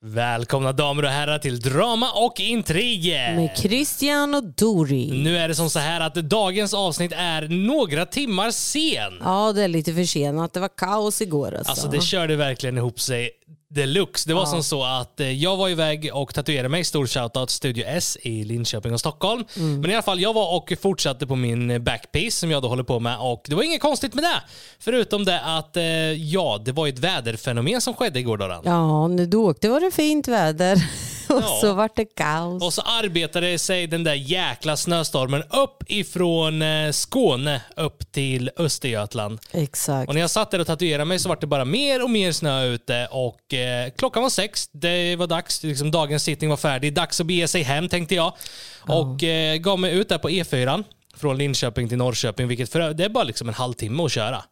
Välkomna damer och herrar till Drama och intriger! Med Christian och Dori. Nu är det som så här att dagens avsnitt är några timmar sen. Ja, det är lite försenat. Det var kaos igår alltså. Alltså det körde verkligen ihop sig deluxe. Det var som så att eh, jag var iväg och tatuerade mig. Stor shoutout Studio S i Linköping och Stockholm. Mm. Men i alla fall, jag var och fortsatte på min backpiece som jag då håller på med och det var inget konstigt med det. Förutom det att, eh, ja, det var ett väderfenomen som skedde igår Doran. Ja, när du åkte var det fint väder och Ja. så vart det kaos. Och så arbetade sig den där jäkla snöstormen upp ifrån eh, Skåne upp till Östergötland. Exakt. Och när jag satt där och tatuerade mig så var det bara mer och mer snö ute och eh, klockan var sex. Det var dags, liksom, dagens sittning var färdig. Dags att bege sig hem tänkte jag. Och eh, gav mig ut där på E4 från Linköping till Norrköping, vilket för, det är bara liksom en halvtimme att köra.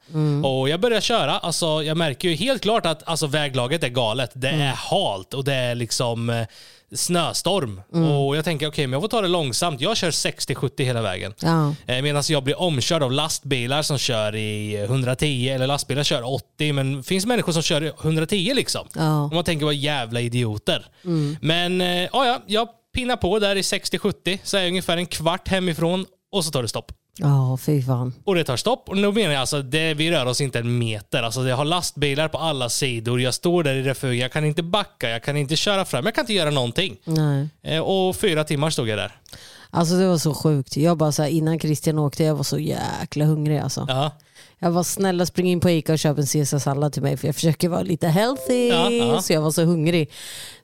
Och jag börjar köra, alltså jag märker ju helt klart att alltså, väglaget är galet. Det är halt och det är liksom eh, snöstorm. Och jag tänker, okej, men jag får ta det långsamt. Jag kör 60-70 hela vägen. Ja. Eh, Medan jag blir omkörd av lastbilar som kör i 110 eller lastbilar kör 80. Men det finns människor som kör i 110 liksom. Ja. Och man tänker vad jävla idioter. Men eh, ja, jag pinnar på där i 60-70 så är jag ungefär en kvart hemifrån och så tar det stopp. Ja, fy fan. Och det tar stopp. Och nu menar jag alltså, det, vi rör oss inte en meter. Alltså, jag har lastbilar på alla sidor. Jag står där i refug. Jag kan inte backa, jag kan inte köra fram, jag kan inte göra någonting. Nej. Eh, och fyra timmar stod jag där. Alltså det var så sjukt. Jag bara så här, innan Christian åkte, jag var så jäkla hungrig alltså. Ja. Jag var snälla spring in på Ica och köp en caesarsallad till mig för jag försöker vara lite healthy. Ja, ja. Så jag var så hungrig.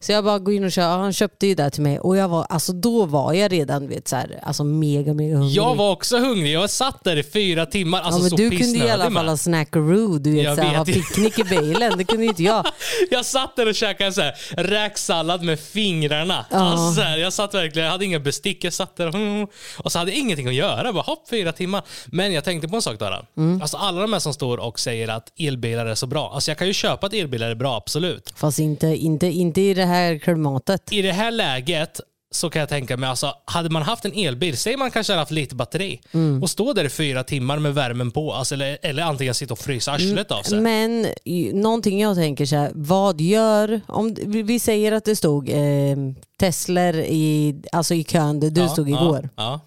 Så jag bara går in och köper, han köpte ju det till mig och jag var, alltså då var jag redan vet, så här, alltså mega mega hungrig. Jag var också hungrig. Jag satt där i fyra timmar. Alltså, ja, men så du kunde i alla fall ha snackaroo, du vet, Jag så här, vet. ha picknick i bilen. Det kunde inte jag. Jag satt där och käkade så här räksallad med fingrarna. Alltså, så här, jag satt verkligen, jag hade inga bestick. Jag satt där och, och så hade jag ingenting att göra. Bara hopp, fyra timmar. Men jag tänkte på en sak Dara. Mm. Alltså, alla de här som står och säger att elbilar är så bra. Alltså, jag kan ju köpa att elbilar är bra, absolut. Fast inte, inte, inte i det här klimatet. I det här läget så kan jag tänka mig, alltså, hade man haft en elbil, säg man kanske hade haft lite batteri Mm. och stå där i fyra timmar med värmen på, alltså, eller, eller antingen sitta och frysa arslet av sig. Men någonting jag tänker så här, vad gör, om vi säger att det stod eh, Teslor i, alltså i kön där du Ja, stod ja, igår. Ja,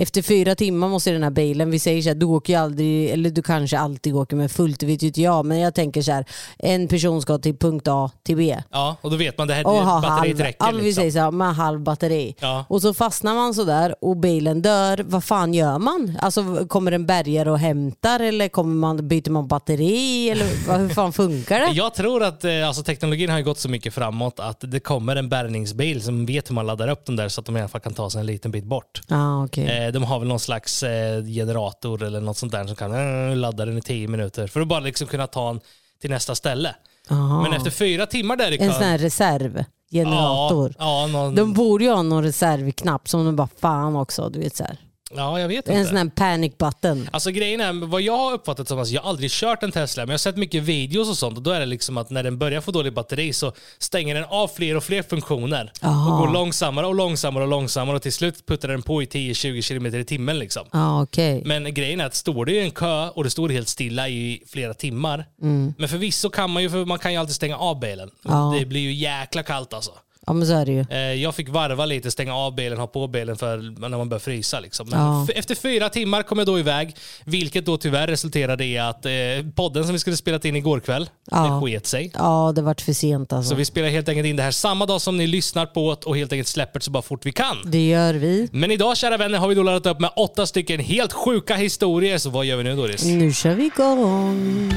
Efter fyra timmar måste den här bilen, vi säger så här, du åker ju aldrig, eller du kanske alltid åker med fullt, det vet ju inte jag, men jag tänker så här, en person ska till punkt A till B. ja, och då vet man det här Och ha batteriet halv, räcker. ja, men vi liksom. säger så här, med halv batteri. Ja. Och så fastnar man så där och bilen dör, vad fan gör man? Alltså kommer en bärgare och hämtar eller kommer man, byter man batteri? Eller hur fan funkar det? Jag tror att eh, alltså, teknologin har gått så mycket framåt att det kommer en bärgningsbil som vet hur man laddar upp dem där så att de i alla fall kan ta sig en liten bit bort. Ah, okay. Eh, de har väl någon slags eh, generator eller något sånt där som kan eh, ladda den i tio minuter för att bara liksom kunna ta den till nästa ställe. Aha. Men efter fyra timmar där i En sån kön. här reservgenerator. Ja, ja, någon, De borde ju ha någon reservknapp som de bara fan också. Du vet, så här. Ja, jag vet En inte. sån här panic button. Alltså grejen är, vad jag har uppfattat som, alltså, jag har aldrig kört en Tesla, men jag har sett mycket videos och sånt och då är det liksom att när den börjar få dålig batteri så stänger den av fler och fler funktioner Aha. och går långsammare och långsammare och långsammare och till slut puttar den på i 10-20 km i timmen liksom. Ja okej. Men grejen är att står det i en kö och det står helt stilla i flera timmar, men förvisso kan man ju, för man kan ju alltid stänga av bilen. Ja. Det blir ju jäkla kallt alltså. Ja men så är det ju. Eh, Jag fick varva lite, stänga av bilen, ha på bilen för när man börjar frysa. Liksom. Men Ja. f- efter fyra timmar kom jag då iväg, vilket då tyvärr resulterade i att eh, podden som vi skulle spela in igår kväll, Ja. det sket sig. Ja det vart för sent alltså. Så vi spelar helt enkelt in det här samma dag som ni lyssnar på det och helt enkelt släpper det så bara fort vi kan. Det gör vi. Men idag kära vänner har vi då laddat upp med åtta stycken helt sjuka historier, så vad gör vi nu Doris? Nu kör vi igång.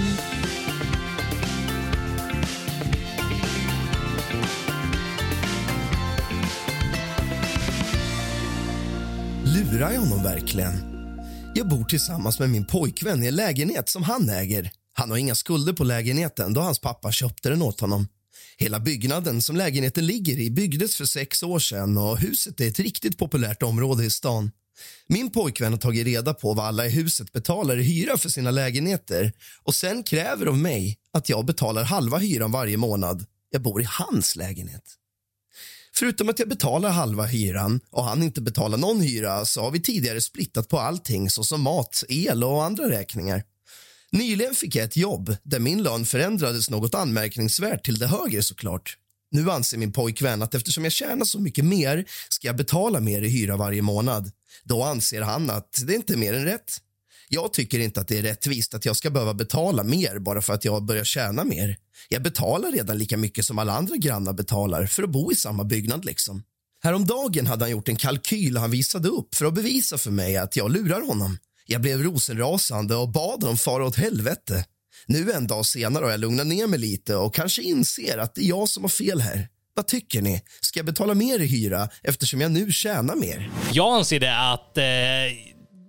Lurar jag honom verkligen? Jag bor tillsammans med min pojkvän i en lägenhet som han äger. Han har inga skulder på lägenheten då hans pappa köpte den åt honom. Hela byggnaden som lägenheten ligger i byggdes för sex år sedan och huset är ett riktigt populärt område i stan. Min pojkvän har tagit reda på vad alla i huset betalar i hyra för sina lägenheter och sen kräver av mig att jag betalar halva hyran varje månad. Jag bor i hans lägenhet. Förutom att jag betalar halva hyran och han inte betalar någon hyra så har vi tidigare splittat på allting såsom mat, el och andra räkningar. Nyligen fick jag ett jobb där min lön förändrades något anmärkningsvärt till det högre såklart. Nu anser min pojkvän att eftersom jag tjänar så mycket mer ska jag betala mer i hyra varje månad. Då anser han att det inte är mer än rätt. Jag tycker inte att det är rättvist att jag ska behöva betala mer bara för att jag börjar tjäna mer. Jag betalar redan lika mycket som alla andra grannar betalar för att bo i samma byggnad. liksom. Häromdagen hade han gjort en kalkyl han visade upp för att bevisa för mig att jag lurar honom. Jag blev rosenrasande och bad honom fara åt helvete. Nu en dag senare har jag lugnat ner mig lite och kanske inser att det är jag som har fel här. Vad tycker ni? Ska jag betala mer i hyra eftersom jag nu tjänar mer? Jag anser det att eh,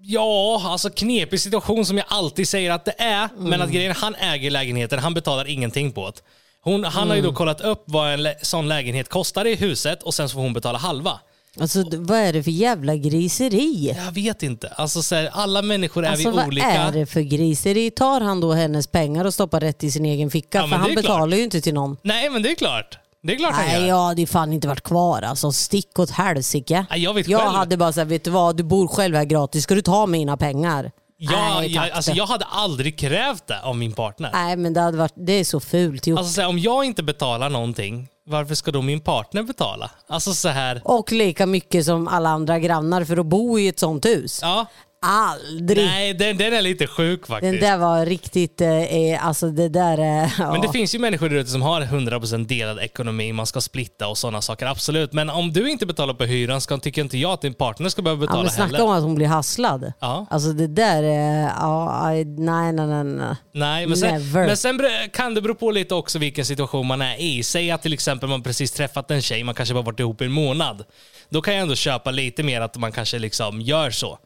Ja, alltså knepig situation som jag alltid säger att det är. Men att grejen han äger lägenheten, han betalar ingenting på det. Hon, han har ju då kollat upp vad en lä- sån lägenhet kostar i huset och sen så får hon betala halva. Alltså vad är det för jävla griseri? Jag vet inte. Alltså så här, alla människor är Alltså vi vad olika. är det för griseri? Tar han då hennes pengar och stoppar rätt i sin egen ficka? Ja, för han är klart. betalar ju inte till någon. Nej, men det är klart. Det är klart han Nej, gör. jag hade ju fan inte varit kvar alltså. Stick åt helsike. Nej, jag vet jag själv. hade bara sagt, vet du vad, du bor själv här gratis, ska du ta mina pengar? Jag, Nej, jag, tack. alltså, jag hade aldrig krävt det av min partner. Nej men det, hade varit, det är så fult gjort. Alltså, så här, om jag inte betalar någonting, varför ska då min partner betala? Alltså så här. Och lika mycket som alla andra grannar för att bo i ett sånt hus. Ja. Aldrig. Nej, den, den är lite sjuk faktiskt. Den där var riktigt, eh, eh, alltså det där är... Ja. Men det finns ju människor där ute som har 100% delad ekonomi, man ska splitta och sådana saker. Absolut. Men om du inte betalar på hyran ska, tycker inte jag att din partner ska behöva ja, betala men snacka heller. om att hon blir hasslad. Ja. Alltså det där är, ja, nej nej nej. nej. Nej, men sen, Never. men sen kan det bero på lite också vilken situation man är i. Säg att till exempel man precis träffat en tjej, man kanske bara varit ihop i en månad. Då kan jag ändå köpa lite mer att man kanske liksom gör så.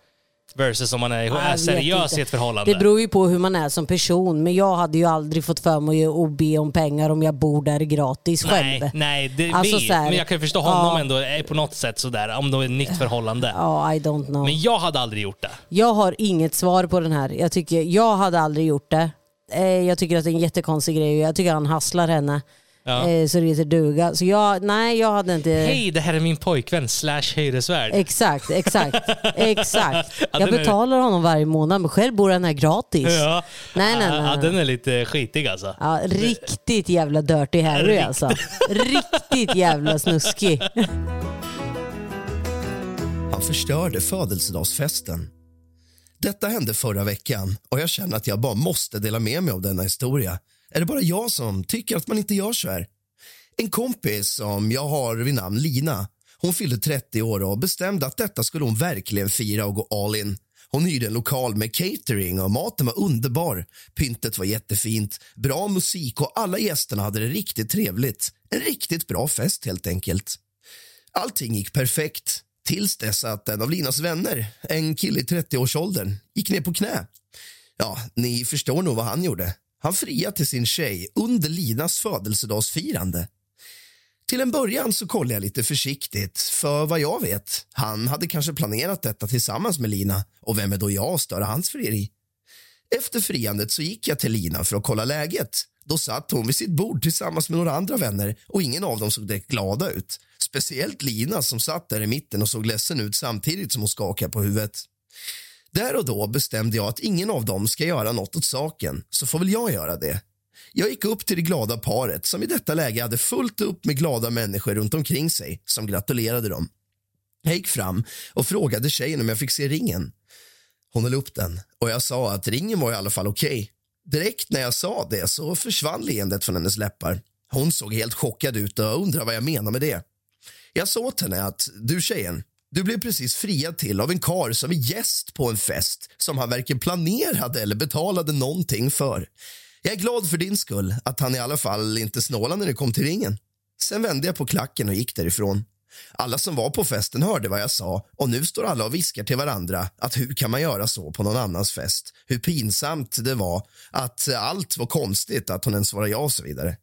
Versus om man är, Jag är vet seriös i ett förhållande. Det beror ju på hur man är som person. Men jag hade ju aldrig fått för mig att be om pengar om jag bor där gratis själv. Nej, nej det Alltså vet. så här, men jag kan ju förstå honom ja. ändå eh, på något sätt sådär, om det är ett nytt förhållande. Ja, I don't know. Men jag hade aldrig gjort det. Jag har inget svar på den här. Jag, tycker, jag hade aldrig gjort det. Eh, Jag tycker att det är en jättekonstig grej. Jag tycker han hasslar henne. Ja. Eh, Så det heter duga. Så jag, nej jag hade inte... Hej, det här är min pojkvän slash hyresvärd. Exakt, exakt, exakt. Ja, Jag den är- betalar honom varje månad men själv bor han här gratis. Ja. Nej, nej, nej, Ja, nej. den är lite skitig alltså. Ja, riktigt jävla dirty Harry alltså. Riktigt jävla snuskig. Han förstörde födelsedagsfesten. Detta hände förra veckan och jag känner att jag bara måste dela med mig av denna historia. Är det bara jag som tycker att man inte gör så här? En kompis som jag har vid namn Lina, hon fyllde 30 år och bestämde att detta skulle hon verkligen fira och gå all in. Hon hyrde en lokal med catering och maten var underbar. Pyntet var jättefint, bra musik och alla gästerna hade det riktigt trevligt. En riktigt bra fest helt enkelt. Allting gick perfekt tills dess att en av Linas vänner, en kille i 30-årsåldern, gick ner på knä. Ja, ni förstår nog vad han gjorde. Han friar till sin tjej under Linas födelsedagsfirande. Till en början så kollade jag lite försiktigt, för vad jag vet, han hade kanske planerat detta tillsammans med Lina och vem är då jag att störa hans frieri? Efter friandet så gick jag till Lina för att kolla läget. Då satt hon vid sitt bord tillsammans med några andra vänner och ingen av dem såg direkt glada ut. Speciellt Lina som satt där i mitten och såg ledsen ut samtidigt som hon skakade på huvudet. Där och då bestämde jag att ingen av dem ska göra något åt saken, så får väl jag göra det. Jag gick upp till det glada paret som i detta läge hade fullt upp med glada människor runt omkring sig som gratulerade dem. Jag gick fram och frågade tjejen om jag fick se ringen. Hon höll upp den och jag sa att ringen var i alla fall okej. Direkt när jag sa det så försvann leendet från hennes läppar. Hon såg helt chockad ut och undrade vad jag menade med det. Jag sa åt henne att du tjejen, du blev precis friad till av en kar som är gäst på en fest som han varken planerade eller betalade någonting för. Jag är glad för din skull att han i alla fall inte snålade när det kom till ringen. Sen vände jag på klacken och gick därifrån. Alla som var på festen hörde vad jag sa och nu står alla och viskar till varandra att hur kan man göra så på någon annans fest? Hur pinsamt det var, att allt var konstigt, att hon ens svarade ja och så vidare.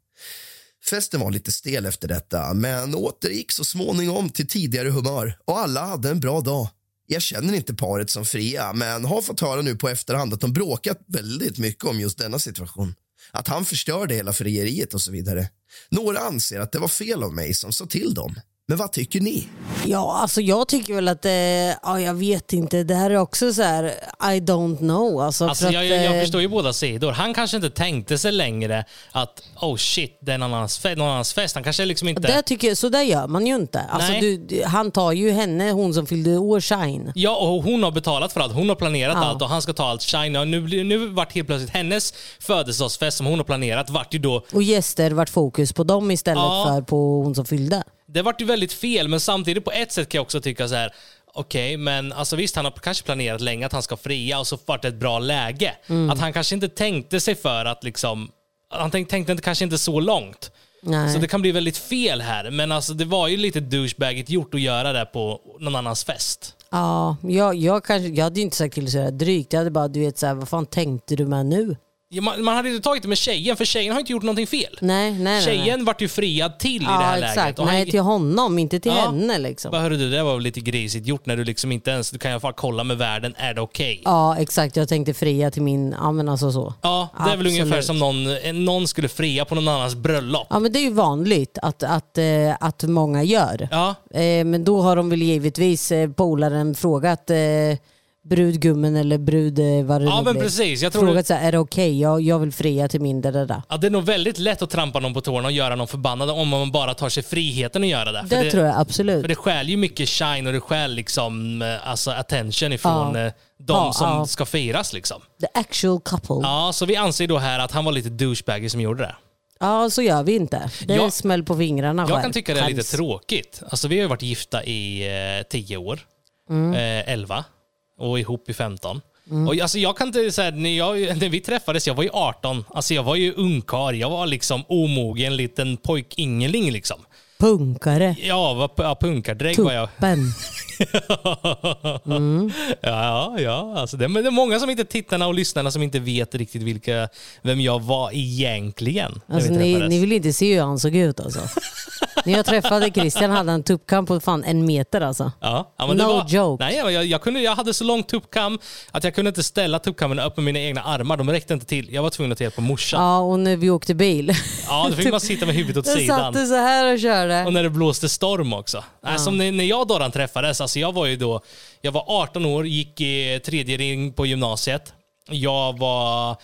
Festen var lite stel efter detta, men återgick så småningom till tidigare humör och alla hade en bra dag. Jag känner inte paret som fria, men har fått höra nu på efterhand att de bråkat väldigt mycket om just denna situation. Att han förstörde hela frieriet och så vidare. Några anser att det var fel av mig som sa till dem. Men vad tycker ni? Ja, alltså jag tycker väl att, eh, ja jag vet inte, det här är också så här, I don't know. Alltså, Alltså, för jag, att, jag, jag eh, förstår ju båda sidor. Han kanske inte tänkte sig längre att oh shit, det är någon annans, fe- någon annans fest. Han kanske liksom inte... det tycker jag, så där gör man ju inte. Alltså, Nej. du, han tar ju henne, hon som fyllde år, Shine. Ja, och hon har betalat för allt. Hon har planerat Ja. allt och han ska ta allt shine. Och nu, nu vart helt plötsligt hennes födelsedagsfest som hon har planerat vart ju då Och gäster vart fokus på dem istället Ja. för på hon som fyllde. Det vart ju väldigt fel, men samtidigt på ett sätt kan jag också tycka så här. Okej, men alltså visst han har kanske planerat länge att han ska fria och så vart det ett bra läge. Mm. Att han kanske inte tänkte sig för att liksom... Han tänk, tänkte inte, kanske inte så långt. Nej. Så det kan bli väldigt fel här. Men alltså det var ju lite douchebagigt gjort att göra det på någon annans fest. Ja, jag, jag, kanske, jag hade ju inte sagt till så drygt. Jag hade bara, du vet, så här, vad fan tänkte du med nu? Man, man hade inte tagit det med tjejen, för tjejen har inte gjort någonting fel. Nej, nej, nej. Tjejen nej. vart ju friad till i det här exakt. läget. Och Nej, han- till honom, inte till Ja. henne liksom. Bara, hörru du, det var väl lite grisigt gjort när du liksom inte ens, du kan i alla fall kolla med världen, är det okej? Ja, exakt. Jag tänkte fria till min, ja men alltså så. Ja, det är väl Absolut. ungefär som någon, eh, någon skulle fria på någon annans bröllop. Ja men det är ju vanligt att, att, eh, att många gör. Ja, Eh, men då har de väl givetvis eh, polaren frågat eh, brudgummen eller brud eh, vad det ja men blir. precis. Jag tror Frågat så här, är det okej? Jag, jag vill fria till min där, ja, det är nog väldigt lätt att trampa någon på tårna och göra någon förbannad om man bara tar sig friheten att göra det. Det, det, tror jag absolut. För det stjäl ju mycket shine och det stjäl liksom, eh, alltså attention ifrån Ja. eh, de Ja, som ja. ska firas. Liksom. The actual couple. Ja. Ja, så vi anser då här att han var lite douchebaggy som gjorde det. så gör vi inte. Det är Jag- smäll på fingrarna Jag själv. kan tycka det är lite tråkigt. Alltså vi har ju varit gifta i eh, 10 år, Mm. eh, 11 och ihop i 15. Och alltså jag kan inte säga, när, jag, när vi träffades, jag var ju 18. Alltså jag var ju ungkarl. Jag var liksom omogen liten pojkingeling liksom. Punkare. Ja, var, ja punkardrägg var jag. Tuppen. Ja, ja. Alltså det, men det är många som inte tittarna och lyssnarna som inte vet riktigt vilka, vem jag var egentligen. Alltså, ni, ni vill inte se hur han såg ut alltså. När jag träffade Christian hade han tuppkam på fan en meter alltså. Ja, ja, men det No var, joke. Nej, jag, jag, kunde, jag hade så lång tuppkam att jag kunde inte ställa tuppkammen upp med mina egna armar. De räckte inte till. Jag var tvungen att ta hjälp av morsan. Ja, Ja, och när vi åkte bil. då fick man sitta med huvudet åt Jag sidan. satt så här och körde. Och när det blåste storm också. Nej, som när, när jag och Doran träffades, alltså jag var ju då, jag var 18 år, gick i tredje ring på gymnasiet. Jag var,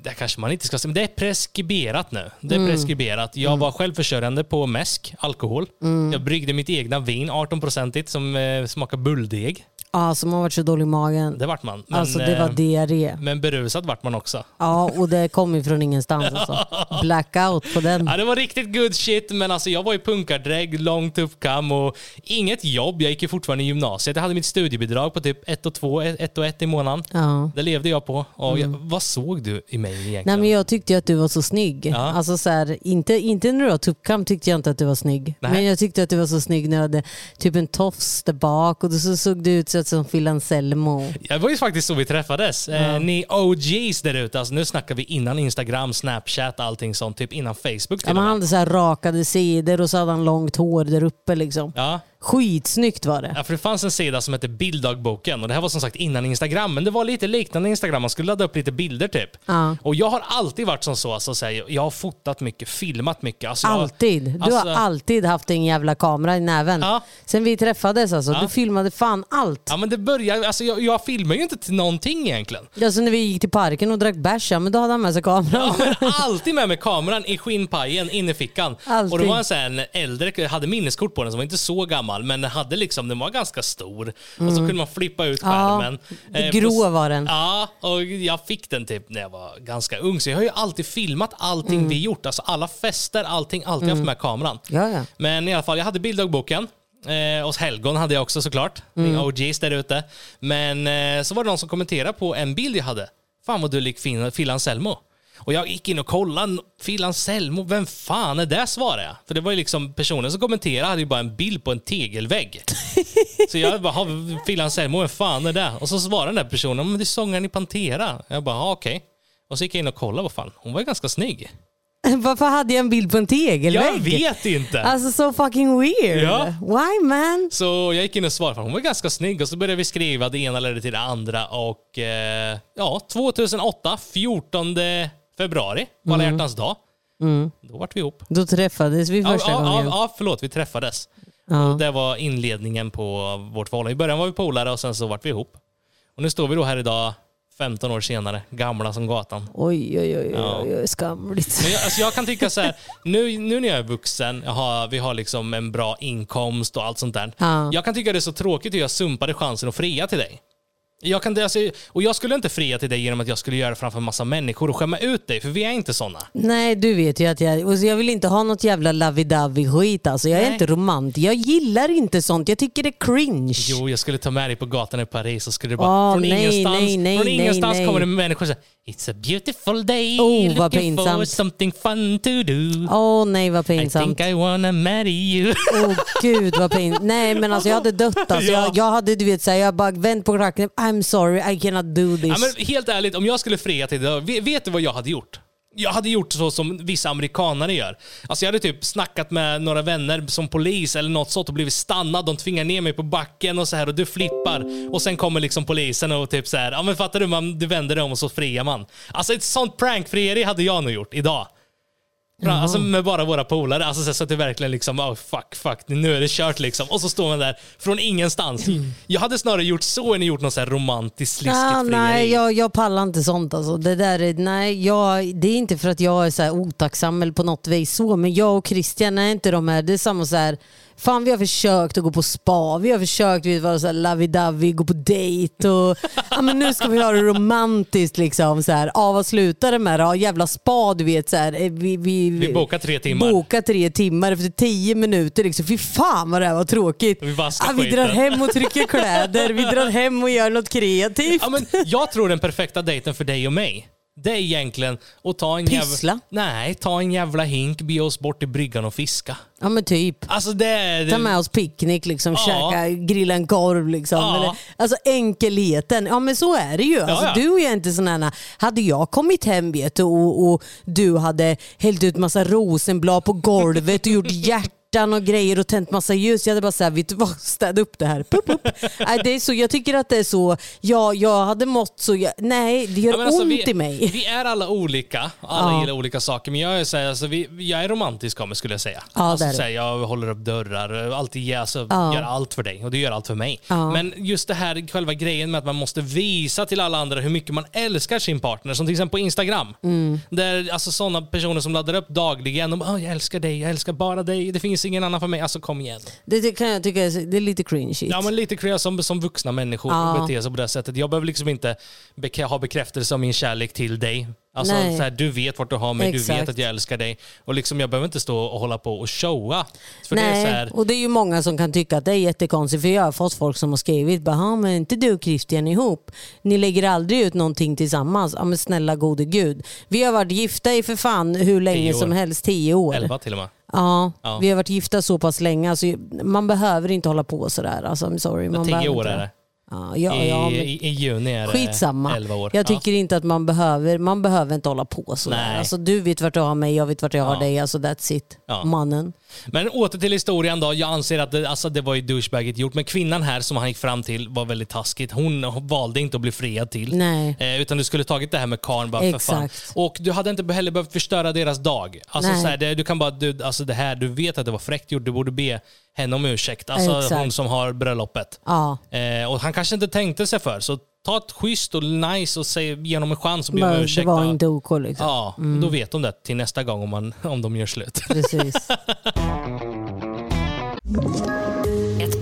det kanske man inte ska säga, men det är preskriberat nu. Det är Mm. preskriberat. Jag var självförsörjande på mäsk, alkohol. Mm. Jag bryggde mitt egna vin, 18-procentigt, som eh, smakar bulldeg. Ja, som har varit så dålig i magen. Det vart man. Men, alltså det var eh, diarré. men berusad vart man också. Ja, och det kom ju från ingenstans alltså. Blackout på den. Ja, det var riktigt good shit, men alltså jag var i punkardrägg, lång tuppkam och inget jobb. Jag gick ju fortfarande i gymnasiet. Jag hade mitt studiebidrag på typ 1 och 2, 1 och 1 i månaden. Ja. Det levde jag på. Och jag, vad såg du i mig egentligen? Nej men jag tyckte ju att du var så snygg. Ja. Alltså så här, inte, inte när du har tuppkam tyckte jag inte att du var snygg. Nej. Men jag tyckte att du var så snygg när du hade typ en tofs där bak och så såg du ut så som Phil Anselmo. Det var ju faktiskt så vi träffades. Eh, ni OGs där ute, alltså nu snackar vi innan Instagram, Snapchat, allting sånt. Typ innan Facebook till Ja, och man med. hade så rakade sidor och så hade han långt hår där uppe liksom. Ja. Skitsnyggt var det. Ja, för det fanns en sida som hette Bilddagboken och det här var som sagt innan Instagram, men det var lite liknande Instagram. Man skulle ladda upp lite bilder typ. Ja. Och jag har alltid varit som så, alltså, så här, jag har fotat mycket, filmat mycket. Alltså, Alltid. Du alltså- har alltid haft en jävla kamera i näven. Ja. Sen vi träffades alltså. Ja. Du filmade fan allt. Ja men det börjar, alltså jag, jag filmar ju inte till någonting egentligen. Alltså när vi gick till parken och drack bärs, ja, men då hade han med sig kameran. Ja, men alltid med mig kameran i skinnpajen inne i fickan. Alltid. Och det var en sån äldre, hade minneskort på den som var inte så gammal men den hade liksom, den var ganska stor. Och så kunde man flippa ut Mm. Ja, skärmen. Eh, grå var den. Ja, och jag fick den typ när jag var ganska ung. Så jag har ju alltid filmat allting Mm. vi gjort. Alltså alla fester, allting, alltid haft med kameran. Ja, ja. Men i alla fall, jag hade bilddagboken. Eh, hos Helgon hade jag också såklart. Mm. OGs där ute. Men eh, så var det någon som kommenterade på en bild jag hade. Fan vad du lik Phil Anselmo. Och jag gick in och kollade. Phil Anselmo, vem fan är det? svarade jag. För det var ju liksom personen som kommenterade hade ju bara en bild på en tegelvägg. så jag bara, "Ha, Phil Anselmo, vem fan är det? Och så svarade den där personen, men det är sångaren i Pantera. Jag bara, "Ja, okej. Och så gick jag in och kollade, vad fan, hon var ju ganska snygg. Varför hade jag en bild på en tegelvägg? Jag vet inte! Alltså so fucking weird. Ja. Why man? Så jag gick in och svarade, för hon var ganska snygg och så började vi skriva, det ena ledde till det andra och eh, ja, 2008, 14 februari, på alla hjärtans dag, då vart vi ihop. Då träffades vi Ja, första ja, ja, gången. ja, förlåt, vi träffades. Ja. Det var inledningen på vårt förhållande. I början var vi polare och sen så vart vi ihop. Och nu står vi då här idag, 15 år senare, gamla som gatan. Oj, oj, oj, Ja. oj, oj, skamligt. Men jag, alltså jag kan tycka så här, nu, nu när jag är vuxen, jag har, vi har liksom en bra inkomst och allt sånt där. Ja. Jag kan tycka det är så tråkigt att jag sumpade chansen att fria till dig. Jag kan, alltså, och jag skulle inte fria till dig genom att jag skulle göra det framför en massa människor och skämma ut dig, för vi är inte såna. Nej, du vet ju att jag, och så jag vill inte ha något jävla lovey-dovey skit alltså. Jag är Nej. inte romantisk. Jag gillar inte sånt. Jag tycker det är cringe. Jo, jag skulle ta med dig på gatan i Paris och skulle det bara Åh, från nej, ingenstans, nej, nej, från ingenstans nej. kommer det människor och säger It's a beautiful day, Oh, vad looking for pinsamt. something fun to do. Åh nej vad I pinsamt. think I wanna marry you. Åh gud vad pinsamt. Nej men alltså jag hade dött alltså. Ja. Jag, jag hade du vet såhär, jag bara vänt på klacken. I'm I'm sorry I cannot do this. Ja, men helt ärligt, om jag skulle fria till det, vet vet du vad jag hade gjort? Jag hade gjort så som vissa amerikanare gör. Alltså jag hade typ snackat med några vänner som polis eller något sånt och blivit stannad. De tvingar ner mig på backen och så här och du flippar. Och sen kommer liksom polisen och typ så här, ja men fattar du, man, du vänder dig om och så friar man. Alltså ett sånt prankfrieri hade jag nog gjort idag. Bra, Alltså med bara våra polare. Alltså så- att det verkligen liksom, oh, fuck, fuck, nu är det kört liksom. Och så står man där från ingenstans. Jag hade snarare gjort så än gjort något så här romantiskt sliskigt frieri. nej, jag, jag pallar inte sånt. Alltså. Det, där är, nej, jag, det är inte för att jag är så otacksam eller på något vis så, men jag och Christian är inte de här. Det är samma så här, fan vi har försökt att gå på spa, vi har försökt att vara så lovey-dovey, gå på dejt och ja, men nu ska vi ha det romantiskt. Liksom, så här. Ja, vad slutar det med? Ja, jävla spa du vet. Så här. Eh, Vi, vi, Vi bokar tre timmar. Boka tre timmar efter tio minuter. Liksom. Fy fan vad det här var tråkigt. Vi Ja, vi drar hem och trycker kläder, vi drar hem och gör något kreativt. Ja, men jag tror den perfekta dejten för dig och mig, det är egentligen att ta en Pyssla? jävla... Nej, ta en jävla hink, be oss bort till bryggan och fiska. Ja men typ. Alltså det är... Ta med oss picknick, liksom, Ja. käka, grilla en korv. Liksom. Ja. Eller, alltså enkelheten. Ja men så är det ju. Alltså, ja. Du och jag är inte sådana här, Hade jag kommit hem vet du, och, och du hade hällt ut massa rosenblad på golvet och gjort hjärtan och grejer och tänt massa ljus. Jag hade bara såhär, vet du vad, städa upp det här. Pup, pup. Nej, det är så, jag tycker att det är så, ja, jag hade mått så, jag, nej det gör Ja, alltså, ont vi, i mig. Vi är alla olika, alla Ja. gillar olika saker. Men jag är, så här, alltså, vi, jag är romantisk av mig skulle jag säga. Ja, alltså, här, jag håller upp dörrar, alltid alltså, Ja. gör allt för dig och du gör allt för mig. Men just det här själva grejen med att man måste visa till alla andra hur mycket man älskar sin partner. Som till exempel på Instagram. Mm. Där alltså, sådana personer som laddar upp dagligen. Och, oh, jag älskar dig, jag älskar bara dig, det finns ingen annan för mig. Alltså kom igen. Det, det kan jag tycka det är lite cringe. Ja, men lite kreativ som, som vuxna människor Ja. beter sig på det sättet. Jag behöver liksom inte bek- ha bekräftelse av min kärlek till dig. Alltså, Nej. så här, du vet vart du har mig, du Exakt. vet att jag älskar dig. Och liksom, jag behöver inte stå och hålla på och showa. För det är Nej, så här, och det är ju många som kan tycka att det är jättekonstigt för jag har fått folk som har skrivit bara, men inte du och Christian ihop? Ni lägger aldrig ut någonting tillsammans. Ja men snälla gode gud. Vi har varit gifta i för fan hur länge som helst, tio år. elva till och med. Ja, Ja. vi har varit gifta så pass länge. Alltså, man behöver inte hålla på sådär. Alltså, I'm sorry. Man Tio år inte är det. Ja, ja, ja, men... i, I juni är det Skitsamma. 11 år. Jag tycker inte att man behöver, man behöver inte hålla på. Nej. Alltså, du vet vart du har mig, jag vet vart jag har dig. Alltså that's it. Mannen. Men åter till historien då. Jag anser att det, alltså, det var ju douchebagigt gjort. Men kvinnan här som han gick fram till var väldigt taskigt. Hon valde inte att bli friad till. Nej. Eh, utan du skulle tagit det här med karln bara för fan. Exakt. Och du hade inte heller behövt förstöra deras dag. Alltså, så här, det, du kan bara, du, alltså det här, du vet att det var fräckt gjort. Du borde be henne om ursäkt. Alltså Exakt. hon som har bröllopet. Ja. Eh, och han kanske inte tänkte sig för. Så ta ett schysst och nice och säg, ge honom en chans och be om Bara, det ursäkt. var inte OK liksom. Ja, då vet de det till nästa gång om, man, om de gör slut. Precis.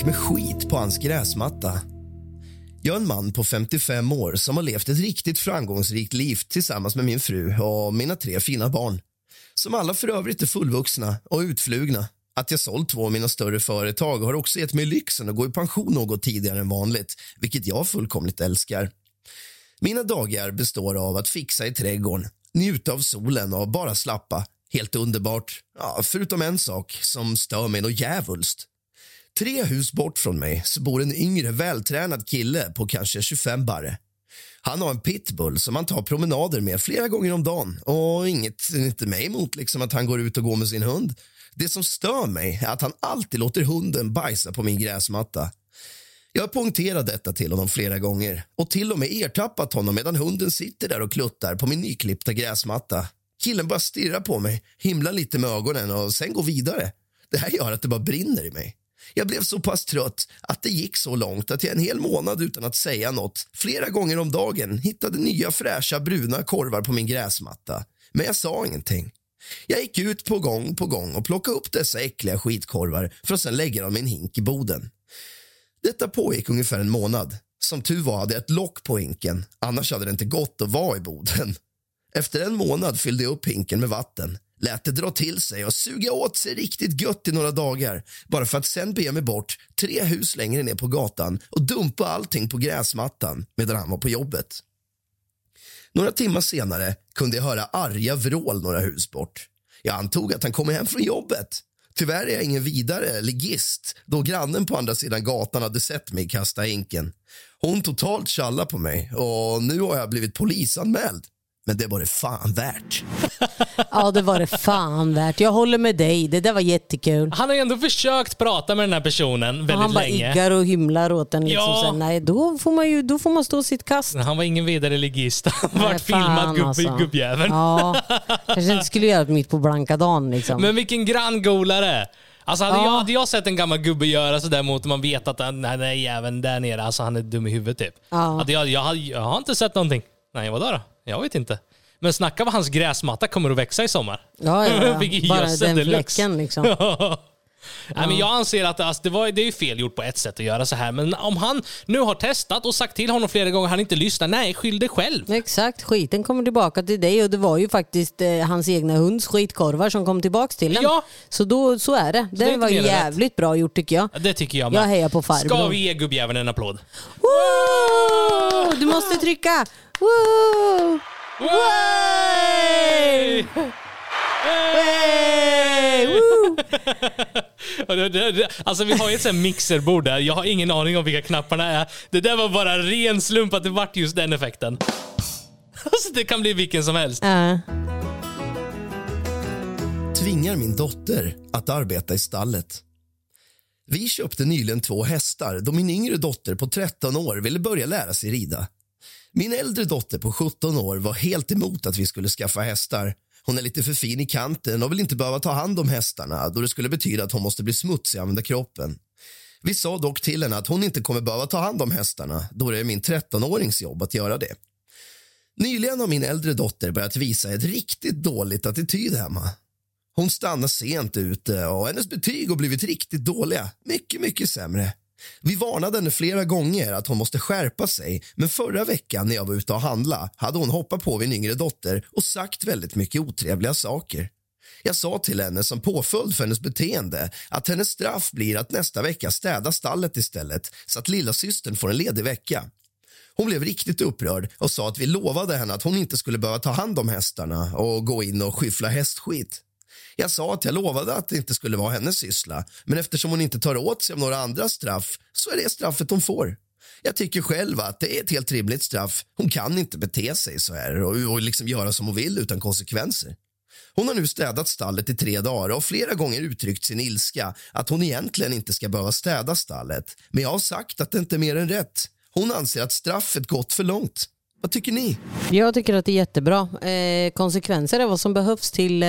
gick med skit på hans gräsmatta. Jag är en man på 55 år som har levt ett riktigt framgångsrikt liv tillsammans med min fru och mina tre fina barn. Som alla för övrigt är fullvuxna och utflugna. Att jag sålt två av mina större företag har också gett mig lyxen att gå i pension något tidigare än vanligt, vilket jag fullkomligt älskar. Mina dagar består av att fixa i trädgården, njuta av solen och bara slappa. Helt underbart. Ja, förutom en sak som stör mig något djävulskt. Tre hus bort från mig så bor en yngre vältränad kille på kanske 25 barre. Han har en pitbull som han tar promenader med flera gånger om dagen. Och inget inte mig emot liksom att han går ut och går med sin hund. Det som stör mig är att han alltid låter hunden bajsa på min gräsmatta. Jag har poängterat detta till honom flera gånger och till och med ertappat honom medan hunden sitter där och kluttar på min nyklippta gräsmatta. Killen bara stirrar på mig, himlar lite med ögonen och sen går vidare. Det här gör att det bara brinner i mig. Jag blev så pass trött att det gick så långt att jag en hel månad utan att säga något flera gånger om dagen hittade nya fräscha bruna korvar på min gräsmatta. Men jag sa ingenting. Jag gick ut på gång på gång och plockade upp dessa äckliga skitkorvar för att sen lägga dem i en hink i boden. Detta pågick ungefär en månad. Som tur var hade jag ett lock på hinken, annars hade det inte gått att vara i boden. Efter en månad fyllde jag upp hinken med vatten lät det dra till sig och suga åt sig riktigt gött i några dagar bara för att sen bege mig bort tre hus längre ner på gatan och dumpa allting på gräsmattan medan han var på jobbet. Några timmar senare kunde jag höra arga vrål några hus bort. Jag antog att han kom hem från jobbet. Tyvärr är jag ingen vidare ligist då grannen på andra sidan gatan hade sett mig kasta hinken. Hon totalt tjallade på mig och nu har jag blivit polisanmäld. Men det var det fan värt. Ja, det var det fan värt. Jag håller med dig. Det där var jättekul. Han har ju ändå försökt prata med den här personen väldigt Och han bara länge. iggar och hymlar åt den. Liksom. Ja. Sen, nej, då får, man ju, då får man stå sitt kast. Han var ingen vidare ligist. Han Nej, vart filmad gubb, alltså. gubbjäveln. Ja, kanske inte skulle göra mitt på blanka dagen. Liksom. Men vilken granngolare! Alltså hade, Ja. jag, hade jag sett en gammal gubbe göra sådär mot man vet att den här jäveln där nere, alltså han är dum i huvudet typ. Ja. Hade jag, jag, hade- jag har inte sett någonting. Nej, vadå då? Jag vet inte. Men snacka vad hans gräsmatta kommer att växa i sommar. Ja, ja, ja. Bara den fläcken liksom. Nej, men jag anser att alltså, det, var, det är ju fel gjort på ett sätt att göra så här. Men om han nu har testat och sagt till honom flera gånger han inte lyssnar, nej, skyll dig själv. Exakt, skiten kommer tillbaka till dig och det var ju faktiskt eh, hans egna hunds skitkorvar som kom tillbaka till en. Ja. Så då, så är det. Det, inte var än rätt. jävligt bra gjort tycker jag. Ja, Det tycker jag Jag med. hejar på farbror. Ska vi ge gubbjäveln en applåd? Woo! Du måste trycka! Woo! Way! Woo! Alltså vi har ju ett sånt mixerbord där. Jag har ingen aning om vilka knapparna är. Det där var bara ren slump att det vart just den effekten. Alltså det kan bli vilken som helst. Ja. tvingar min dotter att arbeta i stallet. Vi köpte nyligen två hästar då min yngre dotter på 13 år ville börja lära sig rida. Min äldre dotter på 17 år var helt emot att vi skulle skaffa hästar. Hon är lite för fin i kanten och vill inte behöva ta hand om hästarna då det skulle betyda att hon måste bli smutsig och använda kroppen. Vi sa dock till henne att hon inte kommer behöva ta hand om hästarna då det är min 13-årings jobb att göra det. Nyligen har min äldre dotter börjat visa ett riktigt dåligt attityd hemma. Hon stannar sent ute och hennes betyg har blivit riktigt dåliga. Mycket, mycket sämre. Vi varnade henne flera gånger att hon måste skärpa sig men förra veckan när jag var ute och handla hade hon hoppat på min yngre dotter och sagt väldigt mycket otrevliga saker. Jag sa till henne som påföljd för hennes beteende att hennes straff blir att nästa vecka städa stallet istället så att lilla systern får en ledig vecka. Hon blev riktigt upprörd och sa att vi lovade henne att hon inte skulle behöva ta hand om hästarna och gå in och skyffla hästskit. Jag sa att jag lovade att det inte skulle vara hennes syssla men eftersom hon inte tar åt sig av några andra straff så är det straffet hon får. Jag tycker själv att det är ett helt rimligt straff. Hon kan inte bete sig så här och, och liksom göra som hon vill utan konsekvenser. Hon har nu städat stallet i tre dagar och flera gånger uttryckt sin ilska att hon egentligen inte ska behöva städa stallet. Men jag har sagt att det inte är mer än rätt. Hon anser att straffet gått för långt. Vad tycker ni? Jag tycker att det är jättebra. Eh, konsekvenser är vad som behövs till eh,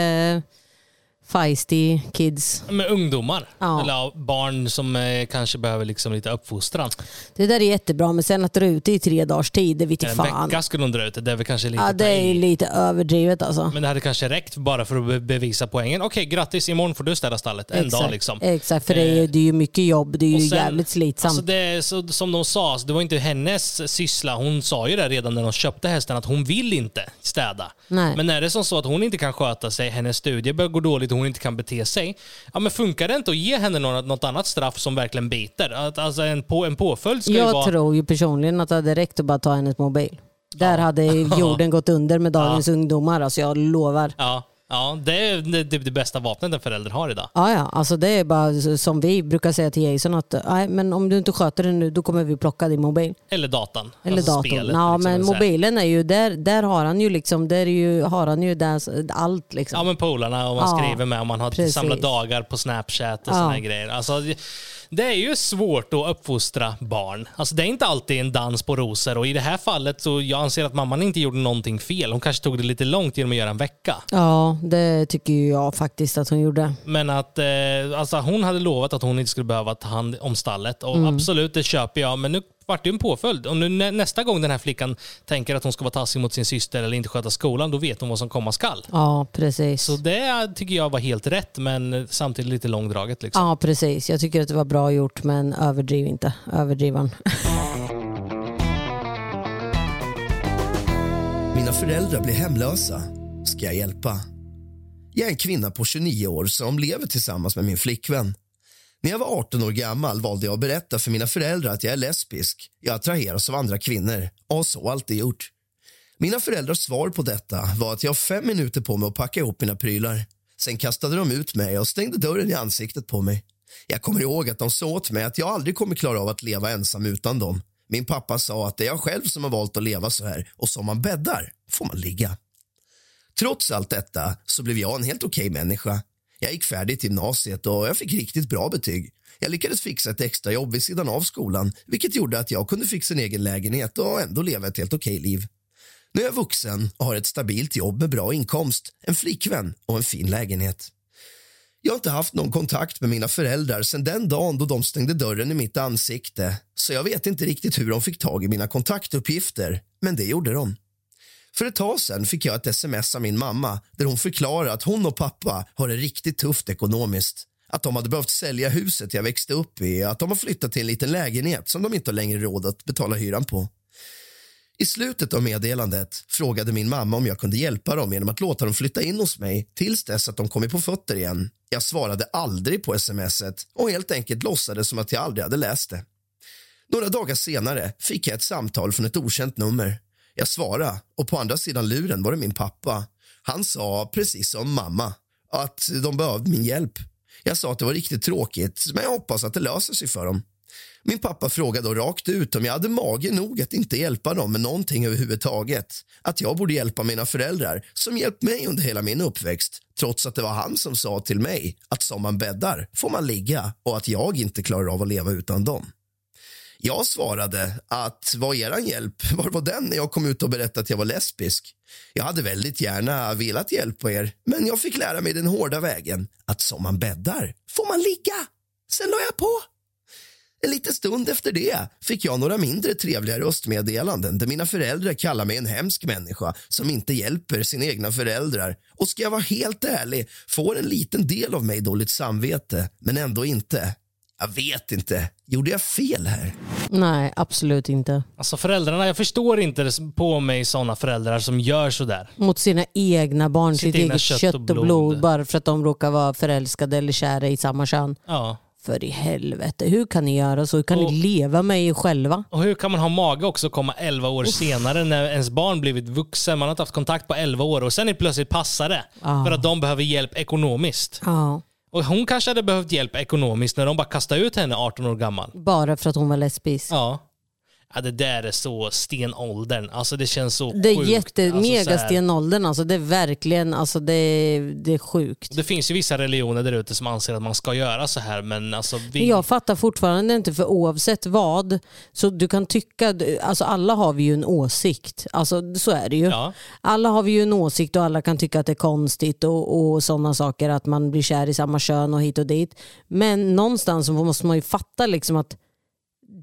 feisty kids. Med ungdomar. Ja. Eller barn som eh, kanske behöver liksom lite uppfostran. Det där är jättebra men sen att dra ut det i tre dagars tid, det vete En fan. vecka skulle hon dra ut det. Det är väl kanske lite Ja, det är lite överdrivet alltså. Men det hade kanske räckt bara för att be- bevisa poängen. Okej, grattis. Imorgon får du städa stallet. En dag liksom. Exakt, för det är, ju- det är ju mycket jobb. Det är ju Och sen- jävligt slitsamt. Alltså det, är så, som de sa, så det var inte hennes syssla. Hon sa ju det redan när de köpte hästen att hon vill inte städa. Nej. Men är det som så att hon inte kan sköta sig, hennes studie börjar gå dåligt och hon inte kan bete sig. Ja men funkar det inte att ge henne något, något annat straff som verkligen biter? Att, alltså en, på, en påföljd ska ju jag vara... tror ju personligen att det hade räckt att bara ta hennes mobil. Där hade jorden gått under med dagens ungdomar, alltså jag lovar. Ja. Ja, det är det, det, det bästa vapnet en förälder har idag. Ja, ja, alltså det är bara som vi brukar säga till Jason att nej, men om du inte sköter det nu då kommer vi plocka din mobil. Eller datan. Eller Alltså datorn. spelet, ja, liksom, men mobilen är ju, där, där har han ju liksom, där är ju, har han ju där, allt liksom. Ja men polarna och man Ja, skriver med och man har precis. samlat dagar på Snapchat och Ja. här grejer. Alltså, det- är ju svårt att uppfostra barn. Alltså, det är inte alltid en dans på rosor och i det här fallet så jag anser att mamman inte gjorde någonting fel. Hon kanske tog det lite långt genom att göra en vecka. Ja, det tycker jag faktiskt att hon gjorde. Men att eh, alltså, hon hade lovat att hon inte skulle behöva ta hand om stallet och Mm. absolut det köper jag. Men nu vart det en påföljd och nu nä- nästa gång den här flickan tänker att hon ska vara taskig mot sin syster eller inte sköta skolan, då vet hon vad som komma skall. Ja, precis. Så det tycker jag var helt rätt, men samtidigt lite långdraget. Liksom. Ja, precis. Jag tycker att det var bra gjort, men överdriv inte. Överdrivan. Mina föräldrar blir hemlösa. Ska jag hjälpa? Jag är en kvinna på 29 år som lever tillsammans med min flickvän. När jag var 18 år gammal valde jag att berätta för mina föräldrar att jag är lesbisk. Jag attraheras av andra kvinnor och har så alltid gjort. Mina föräldrars svar på detta var att jag har fem minuter på mig att packa ihop mina prylar. Sen kastade de ut mig och stängde dörren i ansiktet på mig. Jag kommer ihåg att de sa åt mig att jag aldrig kommer klara av att leva ensam utan dem. Min pappa sa att det är jag själv som har valt att leva så här och som man bäddar får man ligga. Trots allt detta så blev jag en helt okej människa. Jag gick färdigt gymnasiet och jag fick riktigt bra betyg. Jag lyckades fixa ett extrajobb vid sidan av skolan vilket gjorde att jag kunde fixa en egen lägenhet och ändå leva ett helt okej liv. Nu är jag vuxen och har ett stabilt jobb med bra inkomst, en flickvän och en fin lägenhet. Jag har inte haft någon kontakt med mina föräldrar sedan den dagen då de stängde dörren i mitt ansikte så jag vet inte riktigt hur de fick tag i mina kontaktuppgifter, men det gjorde de. För ett tag sedan fick jag ett sms av min mamma där hon förklarar att hon och pappa har det riktigt tufft ekonomiskt. Att de hade behövt sälja huset jag växte upp i, att de har flyttat till en liten lägenhet som de inte har längre råd att betala hyran på. I slutet av meddelandet frågade min mamma om jag kunde hjälpa dem genom att låta dem flytta in hos mig tills dess att de kommit på fötter igen. Jag svarade aldrig på smset och helt enkelt låtsades som att jag aldrig hade läst det. Några dagar senare fick jag ett samtal från ett okänt nummer. Jag svarade och på andra sidan luren var det min pappa. Han sa, precis som mamma, att de behövde min hjälp. Jag sa att det var riktigt tråkigt, men jag hoppas att det löser sig för dem. Min pappa frågade då rakt ut om jag hade mage nog att inte hjälpa dem med någonting överhuvudtaget. Att jag borde hjälpa mina föräldrar som hjälpt mig under hela min uppväxt trots att det var han som sa till mig att som man bäddar får man ligga och att jag inte klarar av att leva utan dem. Jag svarade att vad eran hjälp, var var den när jag kom ut och berättade att jag var lesbisk? Jag hade väldigt gärna velat hjälpa er, men jag fick lära mig den hårda vägen att som man bäddar får man ligga. Sen la jag på. En liten stund efter det fick jag några mindre trevliga röstmeddelanden där mina föräldrar kallar mig en hemsk människa som inte hjälper sina egna föräldrar. Och ska jag vara helt ärlig får en liten del av mig dåligt samvete, men ändå inte. Jag vet inte. Gjorde jag fel här? Nej, absolut inte. Alltså föräldrarna, jag förstår inte på mig sådana föräldrar som gör sådär. Mot sina egna barn, Sitt eget kött och blod. bara för att de råkar vara förälskade eller kära i samma kön. Ja. För i helvete, hur kan ni göra så? Hur kan Och- ni leva med er själva? Och hur kan man ha mage också att komma 11 år senare när ens barn blivit vuxen, man har inte haft kontakt på 11 år och sen är plötsligt passar det Ja. för att de behöver hjälp ekonomiskt. Ja, Och hon kanske hade behövt hjälp ekonomiskt när de bara kastade ut henne 18 år gammal. bara för att hon var lesbisk. Ja. Ja, det där är så stenåldern. Alltså det känns så Det är sjukt. jätte, alltså, så mega stenåldern alltså. Det är verkligen, alltså det, är- det är sjukt. Det finns ju vissa religioner där ute som anser att man ska göra så här, men alltså vi... Jag fattar fortfarande inte för oavsett vad, så du kan tycka, alltså alla har vi ju en åsikt. Alltså så är det ju. Ja. Alla har vi ju en åsikt och alla kan tycka att det är konstigt och, och sådana saker, att man blir kär i samma kön och hit och dit. Men någonstans måste man ju fatta liksom att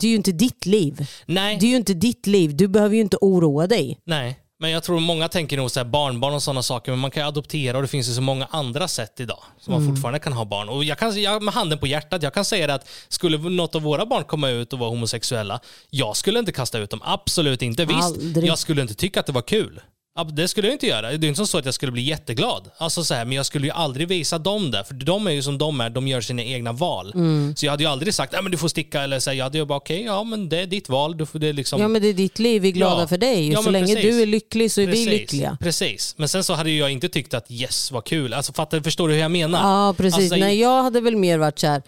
det är ju inte ditt liv. Nej. Det är ju inte ditt liv, du behöver ju inte oroa dig. Nej, men jag tror många tänker nog så här barnbarn och sådana saker, men man kan ju adoptera och det finns ju så många andra sätt idag som man fortfarande kan ha barn. Och jag kan, jag, med handen på hjärtat, jag kan säga det att skulle något av våra barn komma ut och vara homosexuella, jag skulle inte kasta ut dem. Absolut inte. Visst, Aldrig. jag skulle inte tycka att det var kul. Ja, Det skulle jag inte göra. Det är inte så att jag skulle bli jätteglad. Alltså så här, men jag skulle ju aldrig visa dem det. För de är ju som de är, de gör sina egna val. Mm. Så jag hade ju aldrig sagt att men du får sticka. Eller så här, jag hade ju bara okej, ja men det är ditt val. Du får, det liksom... Ja men det är ditt liv, vi är glada Ja. för dig. Ja, så länge precis. du är lycklig så är vi Precis, lyckliga. Precis. Men sen så hade jag inte tyckt att yes, vad kul. Alltså, fattar, förstår du hur jag menar? Ja precis. Alltså, Nej, jag hade väl mer varit så här.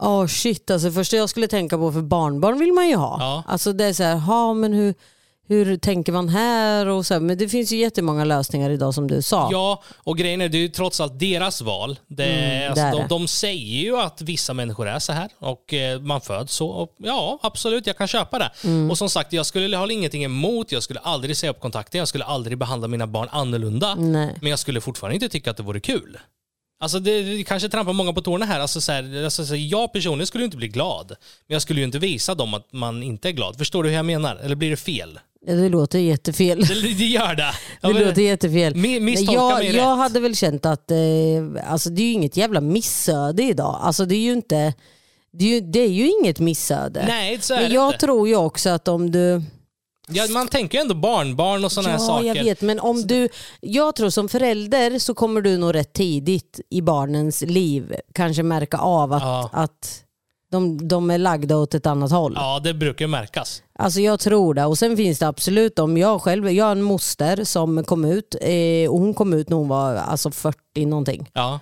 Åh shit, alltså första jag skulle tänka på för barnbarn vill man ju ha. Ja. Alltså det är så här, ha men hur, hur tänker man här? Och så men det finns ju jättemånga lösningar idag som du sa. Ja, och grejen är det är ju trots allt deras val. Det, är- alltså, det de, de säger ju att vissa människor är så här och eh, man föds så. Och, ja, absolut, jag kan köpa det. Mm. Och som sagt, jag skulle ha ingenting emot, jag skulle aldrig säga upp kontakten, jag skulle aldrig behandla mina barn annorlunda. Nej. Men jag skulle fortfarande inte tycka att det vore kul. Alltså det, det kanske trampar många på tårna här. Alltså så här alltså så här, jag personligen skulle inte bli glad. Men jag skulle ju inte visa dem att man inte är glad. Förstår du hur jag menar? Eller blir det fel? Ja, Det låter jättefel. Det, det gör det. Ja, Det låter jättefel. Mi- misstolka jag, mig jag rätt. hade väl känt att eh, alltså det är ju inget jävla missöde idag. Alltså det är ju inte det är ju, det är ju inget missöde. Nej, så är Men det jag inte. tror ju också att om du... Ja, man tänker ju ändå barnbarn och sådana ja, här saker. jag vet. Men om du... Jag tror som förälder så kommer du nog rätt tidigt i barnens liv kanske märka av att, Ja. att de, de är lagda åt ett annat håll. Ja, det brukar märkas. Alltså jag tror det. Och sen finns det absolut om jag själv, jag har en moster som kom ut eh, och hon kom ut när hon var alltså 40 någonting. Ja,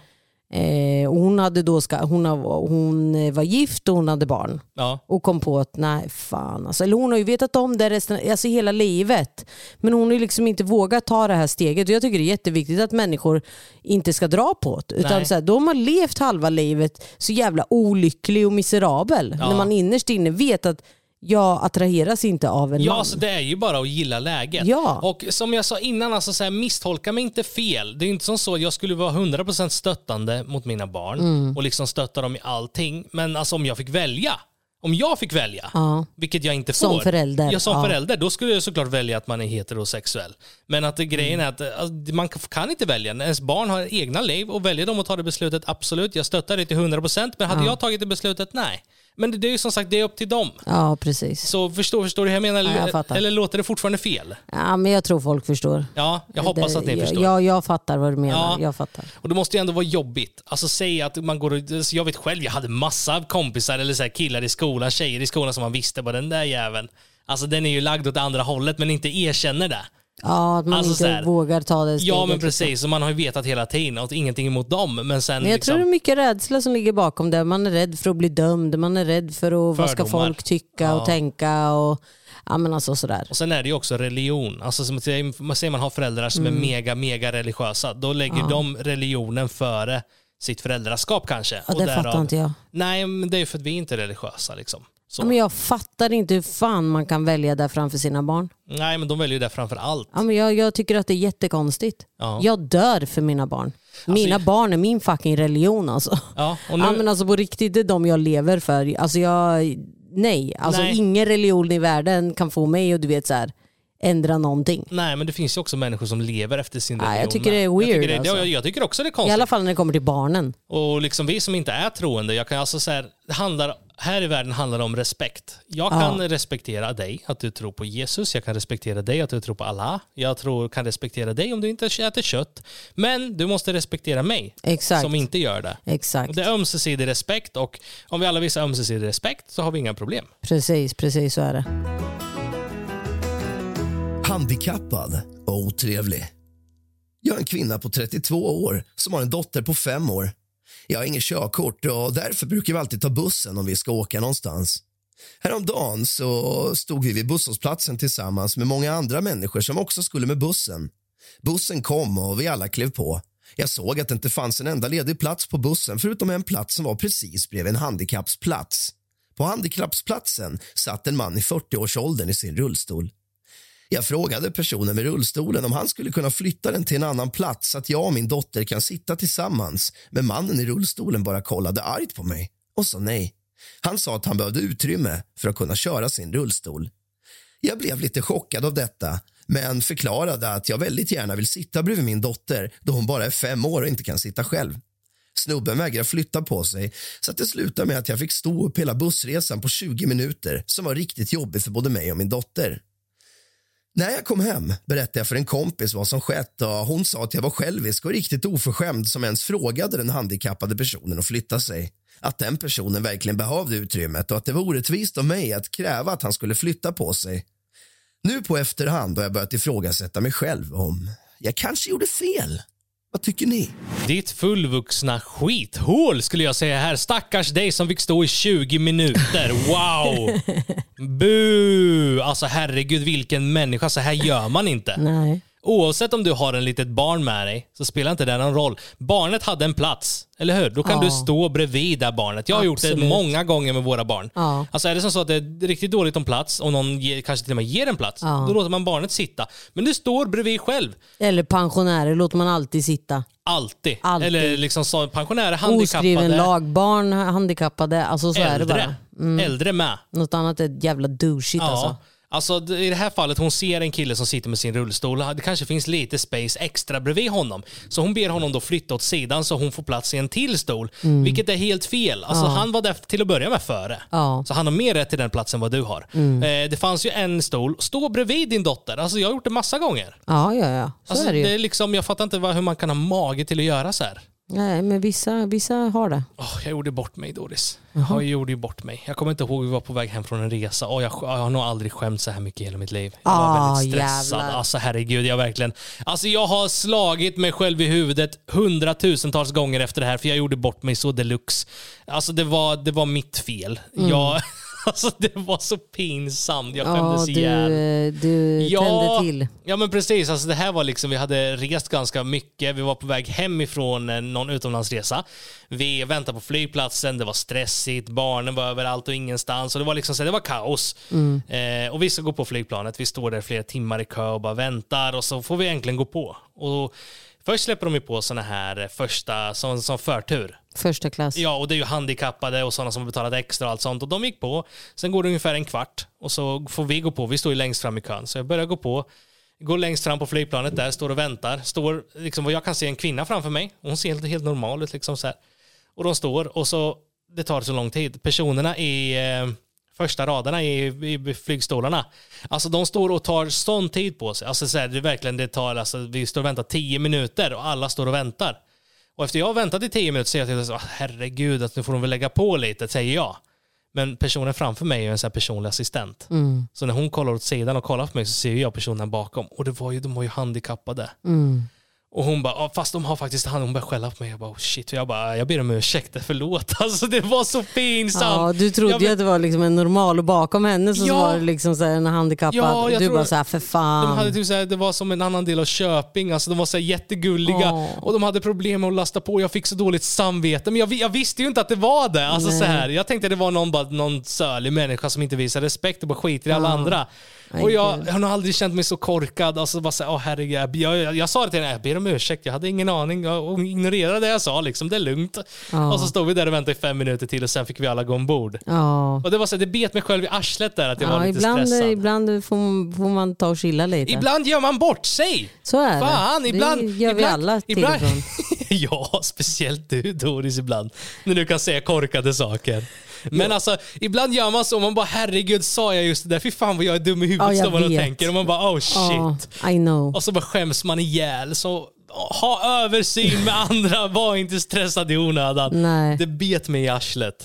Eh, och hon, hade då ska, hon, hon eh, var gift och hon hade barn. ja. Och kom på att nej fan alltså, eller hon har ju vetat om det resten, alltså hela livet. Men hon har liksom inte vågat ta det här steget. Och jag tycker det är jätteviktigt att människor inte ska dra på det. Utan Nej. så här, de har levt halva livet så jävla olycklig och miserabel. Ja. När man innerst inne vet att jag attraheras inte av en Ja, man. alltså det är ju bara att gilla läget. Ja. Och som jag sa innan, alltså så här, misstolka mig inte fel. Det är inte som så att jag skulle vara 100% stöttande mot mina barn Mm. och liksom stötta dem i allting. Men alltså om jag fick välja, om jag fick välja, Ja. vilket jag inte får. Som förälder, Ja, som ja. förälder. Då skulle jag såklart välja att man är heterosexuell. Men att grejen är att alltså, man kan inte välja. Ens barn har egna liv och väljer de att ta det beslutet, absolut. Jag stöttar det till 100%. Men hade jag tagit det beslutet, nej. Men det, är ju som sagt, det är upp till dem. Ja, precis. Så förstår, förstår du hur jag menar? Ja, jag Eller, fattar. eller låter det fortfarande fel? Ja, men jag tror folk förstår. Ja, jag hoppas att ni jag, förstår. Ja, jag fattar vad du menar. Ja. Jag fattar. Och det måste ju ändå vara jobbigt. Alltså säg att man går och, alltså, Jag vet själv, jag hade massa kompisar eller så här killar i skolan, tjejer i skolan som man visste bara den där jäveln. Alltså den är ju lagd åt andra hållet men inte erkänner det. Ja, att man Alltså, inte här- vågar ta det steget. Ja men liksom. precis, och man har ju vetat hela tiden och ingenting emot dem. Men sen Men jag liksom, tror det är mycket rädsla som ligger bakom det. Man är rädd för att bli dömd, man är rädd för att, vad ska Fördomar. folk tycka Ja. och tänka och ja men alltså sådär. Och sen är det ju också religion. Alltså som man säger man har föräldrar som är mega, mega religiösa. Då lägger de religionen före sitt föräldraskap kanske. Ja, Och det därav- fattar inte jag. Nej, men det är för att vi inte är religiösa liksom. Så. Men jag fattar inte hur fan man kan välja där framför sina barn. Nej, men de väljer det framför allt. Ja, men jag, jag tycker att det är jättekonstigt. Ja. Jag dör för mina barn. Mina jag- barn är min fucking religion alltså. Ja, och nu, Ja, men alltså på riktigt, det är de jag lever för. Alltså jag, nej, alltså Nej. ingen religion i världen kan få mig att du vet så här, ändra någonting. Nej, men det finns ju också människor som lever efter sin Nej, jag religion. tycker det är med. jag weird, tycker, det, alltså. jag, jag tycker också det är I konstigt. alla fall när det kommer till barnen. Och liksom vi som inte är troende, jag kan alltså så här, det handlar, här i världen handlar det om respekt. Jag Ja. kan respektera dig, att du tror på Jesus. Jag kan respektera dig, att du tror på Allah. Jag tror, kan respektera dig om du inte äter kött. Men du måste respektera mig, Exakt. som inte gör det. Exakt. Det är ömsesidig respekt och om vi alla visar ömsesidig respekt så har vi inga problem. Precis, precis så är det. Handikappad och otrevlig. Jag är en kvinna på 32 år som har en dotter på 5 år. Jag har inget körkort och därför brukar vi alltid ta bussen om vi ska åka någonstans. Häromdagen så stod vi vid busshållplatsen tillsammans med många andra människor som också skulle med bussen. Bussen kom och vi alla klev på. Jag såg att det inte fanns en enda ledig plats på bussen förutom en plats som var precis bredvid en handikappsplats. På handikappsplatsen satt en man i 40-årsåldern i sin rullstol. Jag frågade personen med rullstolen om han skulle kunna flytta den till en annan plats så att jag och min dotter kan sitta tillsammans. Men mannen i rullstolen bara kollade argt på mig och sa nej. Han sa att han behövde utrymme för att kunna köra sin rullstol. Jag blev lite chockad av detta men förklarade att jag väldigt gärna vill sitta bredvid min dotter då hon bara är fem år och inte kan sitta själv. Snubben vägrade flytta på sig så att det slutade med att jag fick stå upp hela bussresan på 20 minuter som var riktigt jobbig för både mig och min dotter. När jag kom hem berättade jag för en kompis vad som skett och hon sa att jag var självisk och riktigt oförskämd som ens frågade den handikappade personen att flytta sig. Att den personen verkligen behövde utrymmet och att det var orättvist av mig att kräva att han skulle flytta på sig. Nu på efterhand har jag börjat ifrågasätta mig själv om jag kanske gjorde fel. Vad tycker ni? Ditt fullvuxna skithål skulle jag säga här. Stackars dig som fick stå i 20 minuter. Wow! Bu! Alltså herregud vilken människa. Så här gör man inte. Nej. Oavsett om du har en litet barn med dig så spelar inte det någon roll. Barnet hade en plats, eller hur? Då kan Ja. du stå bredvid det barnet. Jag har gjort det Absolut. många gånger med våra barn. Ja. Alltså är det som så att det är riktigt dåligt om plats och någon ger, kanske till och med ger en plats, Ja. då låter man barnet sitta. Men du står bredvid själv. Eller pensionärer låter man alltid sitta. Alltid. Alltid. Eller liksom pensionärer, Oskriven handikappade, lag, barn, handikappade. Alltså så är det bara. äldre. Äldre med. Något annat är jävla douchigt Ja. alltså. Alltså i det här fallet, hon ser en kille som sitter med sin rullstol. Det kanske finns lite space extra bredvid honom. Så hon ber honom då flytta åt sidan så hon får plats i en till stol. Vilket är helt fel. Alltså han var där till att börja med före. Mm. Ja. Mm. Så han har mer rätt till den platsen vad du har. Eh, det fanns ju en stol. Stå bredvid din dotter. Alltså jag har gjort det massa gånger. Ja, ja, ja. Så Alltså, är det ju. det är liksom, jag fattar inte vad, hur man kan ha mage till att göra så här. Nej, men vissa, vissa har det. Åh, jag gjorde bort mig Doris. Jag gjorde ju bort mig. Jag kommer inte ihåg, vi var på väg hem från en resa och jag, jag har nog aldrig skämt så här mycket i hela mitt liv. Jag var Ah, väldigt stressad. jävlar. Alltså herregud, jag verkligen... Alltså jag har slagit mig själv i huvudet hundratusentals gånger efter det här för jag gjorde bort mig så deluxe. Alltså det var, det var mitt fel. Jag, alltså det var så pinsamt. Jag Ja, skämdes du, ihjäl. eh, du tände till. Ja men precis, alltså det här var liksom, vi hade rest ganska mycket, vi var på väg hem ifrån eh, någon utomlandsresa. Vi väntade på flygplatsen, det var stressigt, barnen var överallt och ingenstans och det var liksom så det var kaos. Mm. Eh, och vi ska gå på flygplanet, vi står där flera timmar i kö och bara väntar och så får vi äntligen gå på. Och först släpper de ju på såna här eh, första, som, som förtur. Första klass. Ja, och det är ju handikappade och sådana som har betalat extra och allt sånt. Och de gick på. Sen går det ungefär en kvart och så får vi gå på. Vi står ju längst fram i kön. Så jag börjar gå på. Går längst fram på flygplanet där, står och väntar. Står, liksom, vad jag kan se en kvinna framför mig. Hon ser helt, helt normal ut. Liksom, så här. Och de står och så, det tar så lång tid. Personerna i eh, första raderna i, i flygstolarna, alltså de står och tar sån tid på sig. Alltså så här, det är verkligen, det tar, alltså, vi står och väntar tio minuter och alla står och väntar. Och efter jag har väntat i tio minuter så säger jag till herregud, att nu får de väl lägga på lite, säger jag. Men personen framför mig är en sån personlig assistent. Så när hon kollar åt sidan och kollar på mig så ser jag personen bakom. Och det var ju, de var ju handikappade. Och hon bara, "Ja, fast de har faktiskt hand Hon började skälla på mig. Jag bara, oh shit. Jag bara, jag ber om ursäkt, förlåt. Alltså det var så pinsamt. Ja, du trodde Jag ju att det var liksom en normal och bakom henne så Ja. var det liksom så här en handikappad. Ja, jag du tror- bara så här, för fan. De hade typ såhär, det var som en annan del av Köping, alltså de var så här jättegulliga Åh. och de hade problem med att lasta på. Jag fick så dåligt samvete, men jag, jag visste ju inte att det var det. Alltså Nej. så här, jag tänkte det var någon, bara, någon sölig människa som inte visar respekt och bara skiter i alla andra. Och jag, jag har nog aldrig känt mig så korkad. Alltså bara så här, åh herregud. Jag, jag, jag sa det till henne, jag ber om ursäkt, jag hade ingen aning. Och ignorerade det jag sa, liksom, det är lugnt. Ja. Och så stod vi där och väntade i fem minuter till och sen fick vi alla gå ombord. Ja, Och det var så här, det bet mig själv i arslet där att jag var ja lite ibland, stressad. ibland får, får man ta och chilla lite. Ibland gör man bort sig. så är Fan, det. ibland... det gör vi ibland, alla till ibland. Ja, speciellt du Doris ibland. När du kan säga korkade saker. Men alltså, ibland gör man så. Man bara herregud, sa jag just det där? Fy fan vad jag är dum i huvudet Ja, står man och tänker. Och man bara oh shit. I know. Och så bara skäms man ihjäl. Så ha översyn med andra. Var inte stressad i onödan. Nej. Det bet mig i arslet.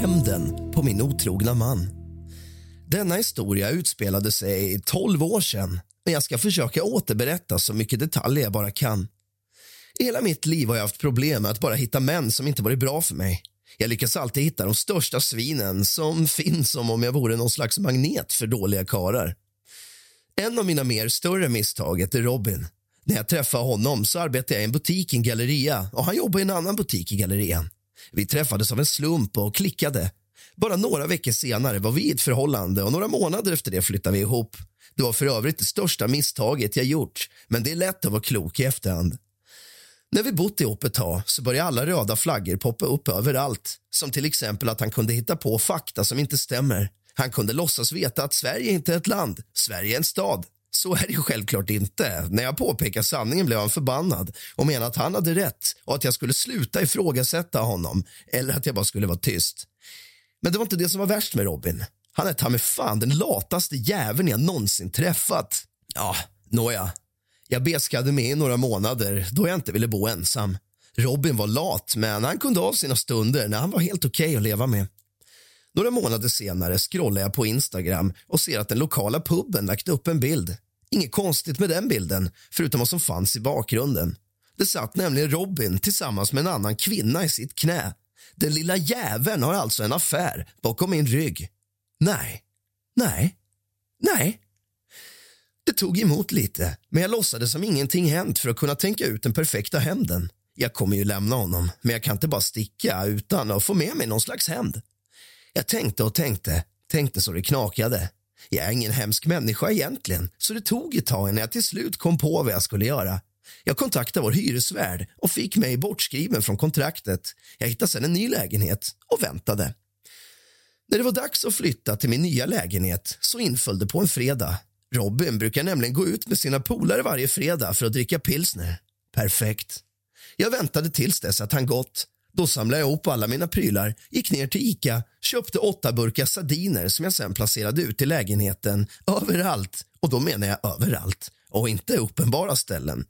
Hämnden på min otrogna man. Denna historia utspelade sig 12 år sedan men jag ska försöka återberätta så mycket detaljer jag bara kan. I hela mitt liv har jag haft problem med att bara hitta män som inte varit bra för mig. Jag lyckas alltid hitta de största svinen som finns som om jag vore någon slags magnet för dåliga karar. En av mina mer större misstag heter Robin. När jag träffade honom så arbetade jag i en butik i en galleria och han jobbade i en annan butik i gallerian. Vi träffades av en slump och klickade. Bara några veckor senare var vi i ett förhållande och några månader efter det flyttade vi ihop. Det var för övrigt det största misstaget jag gjort, men det är lätt att vara klok i efterhand. När vi bott ihop ett tag så började alla röda flaggor poppa upp överallt. Som till exempel att han kunde hitta på fakta som inte stämmer. Han kunde låtsas veta att Sverige inte är ett land, Sverige är en stad. Så är det ju självklart inte. När jag påpekade sanningen blev han förbannad och menade att han hade rätt och att jag skulle sluta ifrågasätta honom eller att jag bara skulle vara tyst. Men det var inte det som var värst med Robin. Han är ta mig fan den lataste jäveln jag någonsin träffat. Ja, nåja. Jag beskade mig i några månader då jag inte ville bo ensam. Robin var lat, men han kunde ha sina stunder när han var helt okej okay att leva med. Några månader senare scrollar jag på Instagram och ser att den lokala puben lagt upp en bild. Inget konstigt med den bilden, förutom vad som fanns i bakgrunden. Det satt nämligen Robin tillsammans med en annan kvinna i sitt knä. Den lilla jäveln har alltså en affär bakom min rygg. Nej, nej, nej. Det tog emot lite, men jag låtsades som ingenting hänt för att kunna tänka ut den perfekta hämnden. Jag kommer ju lämna honom, men jag kan inte bara sticka utan att få med mig någon slags hämnd. Jag tänkte och tänkte, tänkte så det knakade. Jag är ingen hemsk människa egentligen, så det tog ett tag innan jag till slut kom på vad jag skulle göra. Jag kontaktade vår hyresvärd och fick mig bortskriven från kontraktet. Jag hittade sedan en ny lägenhet och väntade. När det var dags att flytta till min nya lägenhet så inföll det på en fredag. Robin brukar nämligen gå ut med sina polare varje fredag för att dricka pilsner. Perfekt. Jag väntade tills dess att han gått. Då samlade jag ihop alla mina prylar, gick ner till Ica, köpte åtta burkar sardiner som jag sen placerade ut i lägenheten, överallt. Och då menar jag överallt, och inte uppenbara ställen.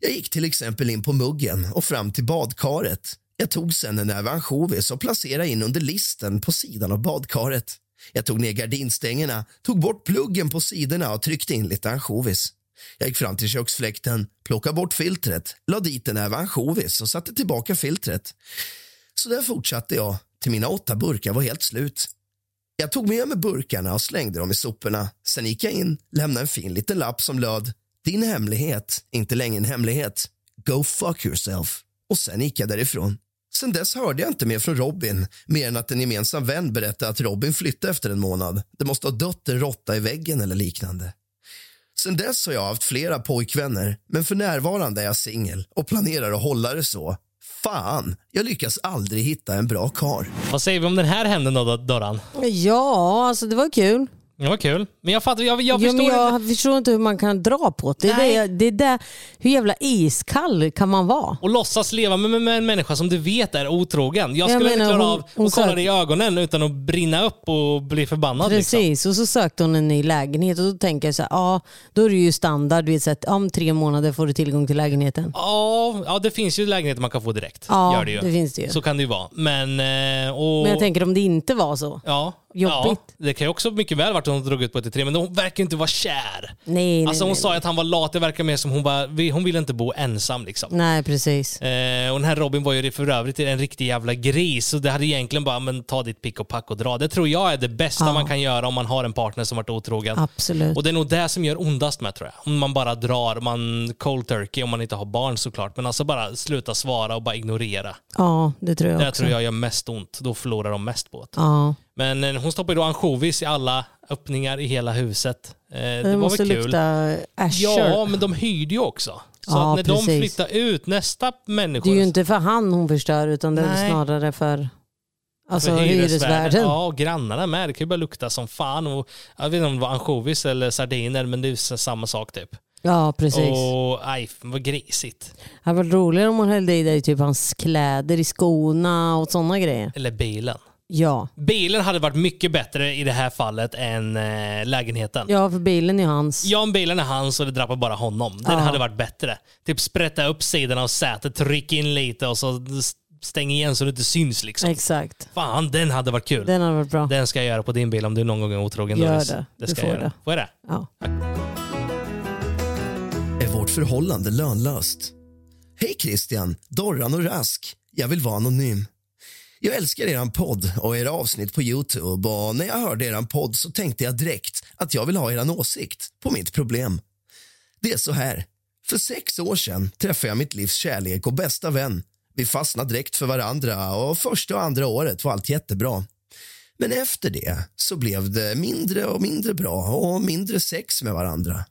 Jag gick till exempel in på muggen och fram till badkaret. Jag tog sen en näve ansjovis och placerade in under listen på sidan av badkaret. Jag tog ner gardinstängerna, tog bort pluggen på sidorna och tryckte in lite ansjovis. Jag gick fram till köksfläkten, plockade bort filtret, la dit en näve ansjovis och satte tillbaka filtret. Så där fortsatte jag till mina åtta burkar var helt slut. Jag tog med mig burkarna och slängde dem i soporna. Sen gick jag in, lämnade en fin liten lapp som löd Din hemlighet, inte längre en hemlighet. Go fuck yourself. Och sen gick jag därifrån. Sen dess hörde jag inte mer från Robin, mer än att en gemensam vän berättade att Robin flyttade efter en månad. Det måste ha dött en råtta i väggen eller liknande. Sen dess har jag haft flera pojkvänner, men för närvarande är jag singel och planerar att hålla det så. Fan, jag lyckas aldrig hitta en bra kar. Vad säger vi om den här händelsen då, Dorran? Ja, alltså det var kul. Det var kul. Men jag fattar, jag, jag ja, förstår men jag inte. förstår inte hur man kan dra på det. Det är Nej. det, det är det. Hur jävla iskall kan man vara? Och låtsas leva med, med, en människa som du vet är otrogen. Jag Jag skulle inte klara hon- av hon att kolla sa- dig i ögonen utan att brinna upp och bli förbannad. Liksom. Precis, och så sökte hon en ny lägenhet och då tänker jag så här, ja då är det ju standard, vet, så att om tre månader får du tillgång till lägenheten. Ja, ja, det finns ju lägenheter man kan få direkt. Ja, Gör det, ju. det finns det ju. Så kan det ju vara. Men, eh, och, Men jag tänker om det inte var så. ja, jobbigt. Ja, det kan ju också mycket väl varit att hon drog ut på till tre, men hon verkar inte vara kär. Nej, Alltså nej, hon nej. sa ju att han var lat, det verkar mer som hon bara, hon ville inte bo ensam liksom. Nej, precis. Eh, och den här Robin var ju för övrigt en riktig jävla gris. Så det hade egentligen bara, men ta ditt pick och pack och dra. Det tror jag är det bästa Ja. man kan göra om man har en partner som varit otrogen. Absolut. Och det är nog det som gör ondast med tror jag. Om man bara drar, man cold turkey om man inte har barn såklart. Men alltså bara sluta svara och bara ignorera. Ja, det tror jag Det också. tror jag gör mest ont. Då förlorar de mest på det. Ja. Men eh, hon stoppade då ansjovis i alla öppningar i hela huset. Eh, det var väl kul. Ja, men de hyrde ju också. Så Ja, att när de precis. flyttar ut, nästa människa... Det är ju inte för han hon förstör utan det är Nej. snarare för alltså, hyresvärden. Ja, och grannarna med. Det kan ju bara lukta som fan. Och, jag vet inte om det var ansjovis eller sardiner, men det är ju samma sak typ. Ja, precis. Och aj, vad grisigt. Det hade varit roligare om hon hällde i dig typ hans kläder i skorna och sådana grejer. Eller bilen. Ja. Bilen hade varit mycket bättre i det här fallet än eh, lägenheten. ja, för bilen är hans. Ja, om bilen är hans och det drabbar bara honom. Den Ja. hade varit bättre. Typ sprätta upp sidorna av sätet, tryck in lite och så stäng igen så det inte syns liksom. Exakt. Fan, den hade varit kul. Den, Den hade varit bra. ska jag göra på din bil om du någon gång är otrogen. Gör Doris. det. Det Du ska får jag göra. det. Får jag det? Ja. Är vårt förhållande lönlöst? Hej Christian, Dorran och Rask. Jag vill vara anonym. Jag älskar eran podd och era avsnitt på Youtube och när jag hörde eran podd så tänkte jag direkt att jag vill ha eran åsikt på mitt problem. Det är så här. För sex år sedan träffade jag mitt livs kärlek och bästa vän. Vi fastnade direkt för varandra och första och andra året var allt jättebra. Men efter det så blev det mindre och mindre bra och mindre sex med varandra.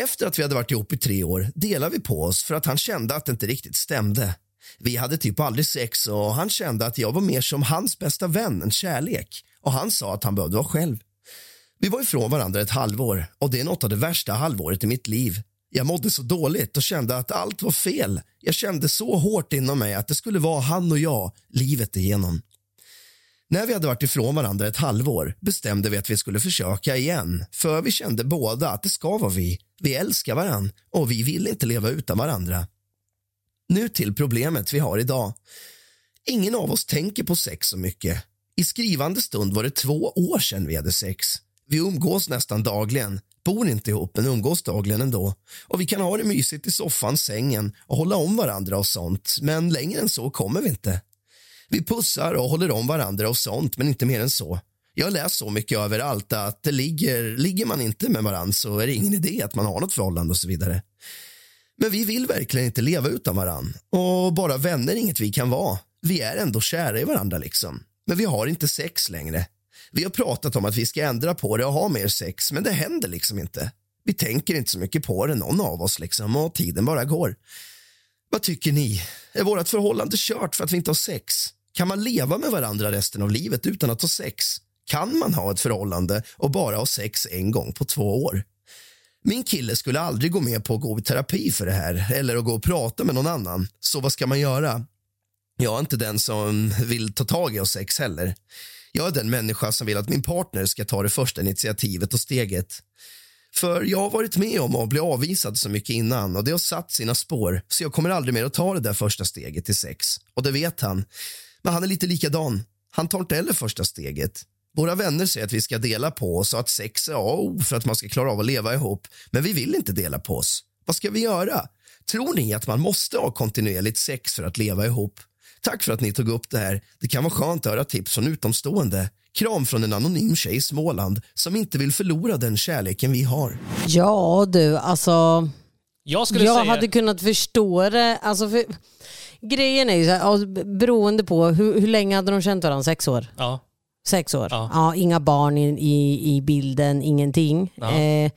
Efter att vi hade varit ihop i tre år delade vi på oss för att han kände att det inte riktigt stämde. Vi hade typ aldrig sex och han kände att jag var mer som hans bästa vän än kärlek och han sa att han behövde vara själv. Vi var ifrån varandra ett halvår och det är något av det värsta halvåret i mitt liv. Jag mådde så dåligt och kände att allt var fel. Jag kände så hårt inom mig att det skulle vara han och jag livet igenom. När vi hade varit ifrån varandra ett halvår bestämde vi att vi skulle försöka igen för vi kände båda att det ska vara vi. Vi älskar varandra och vi vill inte leva utan varandra. Nu till problemet vi har idag. Ingen av oss tänker på sex så mycket. I skrivande stund var det två år sedan vi hade sex. Vi umgås nästan dagligen, bor inte ihop men umgås dagligen ändå. Och vi kan ha det mysigt i soffan, sängen och hålla om varandra och sånt. Men längre än så kommer vi inte. Vi pussar och håller om varandra och sånt, men inte mer än så. Jag har läst så mycket överallt att det ligger, ligger man inte med varandra så är det ingen idé att man har något förhållande och så vidare. Men vi vill verkligen inte leva utan varann. Och bara vänner är inget vi kan vara. Vi är ändå kära i varandra liksom. Men vi har inte sex längre. Vi har pratat om att vi ska ändra på det och ha mer sex, men det händer liksom inte. Vi tänker inte så mycket på det, någon av oss, liksom, och tiden bara går. Vad tycker ni? Är vårt förhållande kört för att vi inte har sex? Kan man leva med varandra resten av livet utan att ha sex? Kan man ha ett förhållande och bara ha sex en gång på två år? Min kille skulle aldrig gå med på att gå i terapi för det här eller att gå och prata med någon annan. Så vad ska man göra? Jag är inte den som vill ta tag i oss sex heller. Jag är den människa som vill att min partner ska ta det första initiativet och steget. För jag har varit med om att bli avvisad så mycket innan och det har satt sina spår så jag kommer aldrig mer att ta det där första steget till sex. Och det vet han. Men han är lite likadan. Han tar inte heller första steget. Våra vänner säger att vi ska dela på oss och att sex är A och O för att man ska klara av att leva ihop. Men vi vill inte dela på oss. Vad ska vi göra? Tror ni att man måste ha kontinuerligt sex för att leva ihop? Tack för att ni tog upp det här. Det kan vara skönt att höra tips från utomstående. Kram från en anonym tjej i Småland som inte vill förlora den kärleken vi har. Ja du, alltså Jag skulle jag säga... hade kunnat förstå det. Alltså för, grejen är ju så här, beroende på hur, hur länge hade de känt varandra? Sex år? Ja. Sex år? Ja. Ja. inga barn i, i, i bilden, ingenting. Ja. Eh,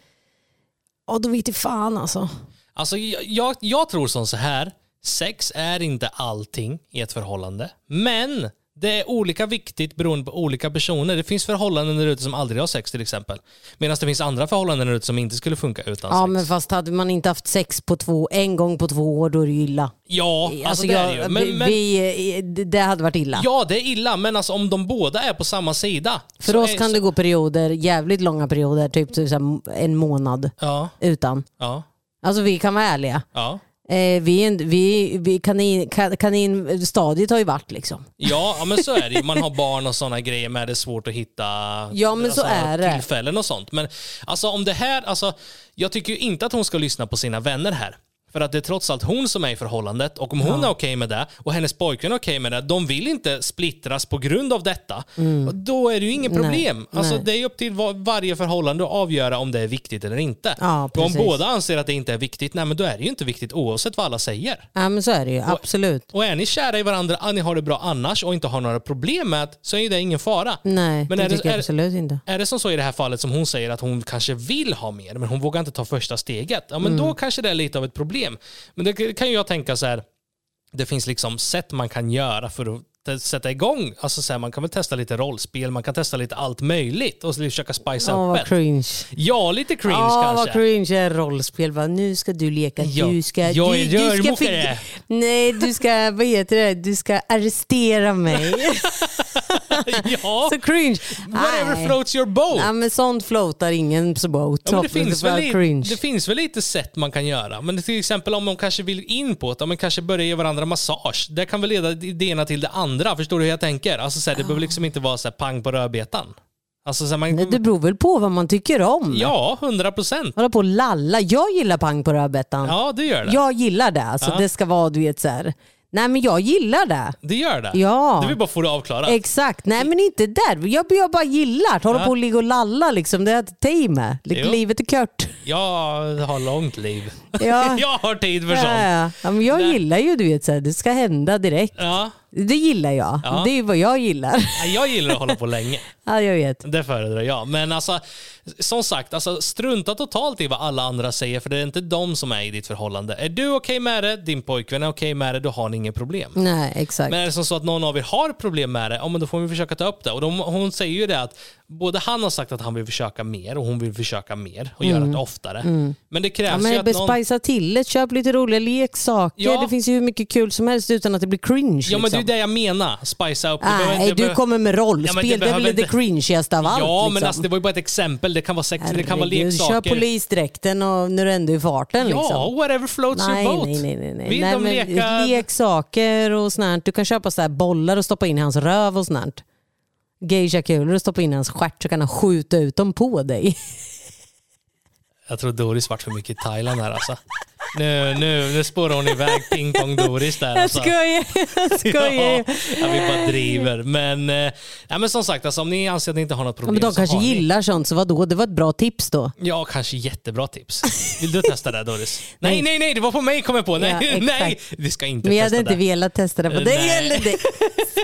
och då vet jag fan alltså. Alltså, jag, jag, jag tror som så här. Sex är inte allting i ett förhållande. Men det är olika viktigt beroende på olika personer. Det finns förhållanden där ute som aldrig har sex till exempel. Medan det finns andra förhållanden där ute som inte skulle funka utan Ja sex. men fast hade man inte haft sex på två, en gång på två år då är det ju illa. Ja, alltså, det är det ju. jag, Men, men, vi, det- det hade varit illa. ja, det är illa, men alltså om de båda är på samma sida. För så oss är, kan det gå perioder, jävligt långa perioder, typ så här en månad Ja, utan. ja, Alltså vi kan vara ärliga. ja. Eh, vi, vi, vi kanin, ka- kaninstadiet har ju varit liksom. Ja, ja, men så är det ju. Man har barn och sådana grejer med. Det är svårt att hitta Ja, men så är det. tillfällen och sånt. Men alltså om det här, alltså, jag tycker ju inte att hon ska lyssna på sina vänner här. För att det är trots allt hon som är i förhållandet och om hon är okej med det och hennes pojkvän är okej med det, de vill inte splittras på grund av detta. Och Då är det ju inget Mm. Nej, problem. Alltså, nej. det är upp till var, varje förhållande att avgöra om det är viktigt eller inte. Ja, och om båda anser att det inte är viktigt, nej men då är det ju inte viktigt oavsett vad alla säger. Ja men så är det ju, absolut. Och är ni kära i varandra, att ni har det bra annars och inte har några problem med det, så är det ingen fara. Nej, Men det är det- tycker jag är- absolut inte. Är det som så i det här fallet som hon säger att hon kanske vill ha mer, men hon vågar inte ta första steget, ja men Mm. då kanske det är lite av ett problem. Men det kan jag tänka så här, det finns liksom sätt man kan göra för att sätta igång. Alltså så här, man kan väl testa lite rollspel, man kan testa lite allt möjligt och försöka spicea Åh upp vad cringe. Ja, lite cringe Ja vad kanske. cringe är rollspel. Va? Nu ska du leka, Ja, du ska... jag är du, ska rörmokare. Nej, du ska, vad heter det? Du ska arrestera mig. ja, så cringe. whatever Nej. floats your boat. Ja men sånt floatar ingen så boat. Ja, men det, finns väl lite, cringe. det finns väl lite sätt man kan göra. Men till exempel om de kanske vill in på det, man kanske börjar ge varandra massage. Det kan väl leda det ena till det andra. Förstår du hur jag tänker? Alltså, så här, det behöver liksom inte vara så här, pang på rödbetan. Alltså, så man, Nej, det beror väl på vad man tycker om. Ja, hundra procent. Hålla på och lalla. Jag gillar pang på rödbetan. Ja, du gör det. Jag gillar det. Alltså, Ja. Det ska vara du vet så här. Nej men jag gillar det. Du gör det? Ja. Du vill bara få det avklarat? Exakt. Nej men inte där. Jag, jag bara gillar att hålla Ja. på och ligga och lalla liksom. Det är ett tid med. Livet är kort. Jag har långt liv. Ja. jag har tid för Ja, sånt. ja. Ja, men jag Nej. gillar ju du vet så här. Det ska hända direkt. Ja. Det gillar jag. Ja. Det är vad jag gillar. Jag gillar att hålla på länge. Ja, jag vet. Det föredrar jag. Men alltså, som sagt, alltså, strunta totalt i vad alla andra säger för det är inte de som är i ditt förhållande. Är du okej med det, din pojkvän är okej med det, då har ni inget problem. Nej, exakt. Men är det som så att någon av er har problem med det, ja, men då får vi försöka ta upp det. Och de, hon säger ju det att både han har sagt att han vill försöka mer och hon vill försöka mer och göra det oftare. Men det krävs Mm. Ja, ju men att någon... bespicea till det, köp lite roliga leksaker. Ja. Det finns ju hur mycket kul som helst utan att det blir cringe. Ja men liksom. Det jag menar. Det behöver Nej, inte- du behöver- kommer med Ja, rollspel. det det är väl behöver det inte- cringigaste av allt. Ja, liksom. men alltså, det var ju bara ett exempel. Det kan vara sex, det kan vara Herregud, leksaker. Kör polisdräkten och när du ändå är i farten. Ja, liksom. whatever floats Nej, your boat. nej, nej, nej, nej. Vill nej de leka... Leksaker och sånt. Du kan köpa så här bollar och stoppa in i hans röv och sånt. Geisha-kulor och stoppa in i hans stjärt så kan han skjuta ut dem på dig. Jag tror Doris varit för mycket i Thailand här alltså. Nu, nu, nu spårar hon iväg pingpong-Doris där. Jag Alltså. skojar, jag skojar. Ja, ja, vi bara driver. Men, eh, ja, men som sagt, alltså, om ni anser att ni inte har något problem men de så kanske har ni. gillar sånt, så vadå? Det var ett bra tips då. Ja, kanske jättebra tips. Vill du testa det Doris? Nej, Nej. nej, det var på mig kom jag på. Nej, Ja, exakt. nej, vi ska inte Vi testa hade inte det. velat testa det på dig Nej. eller dig.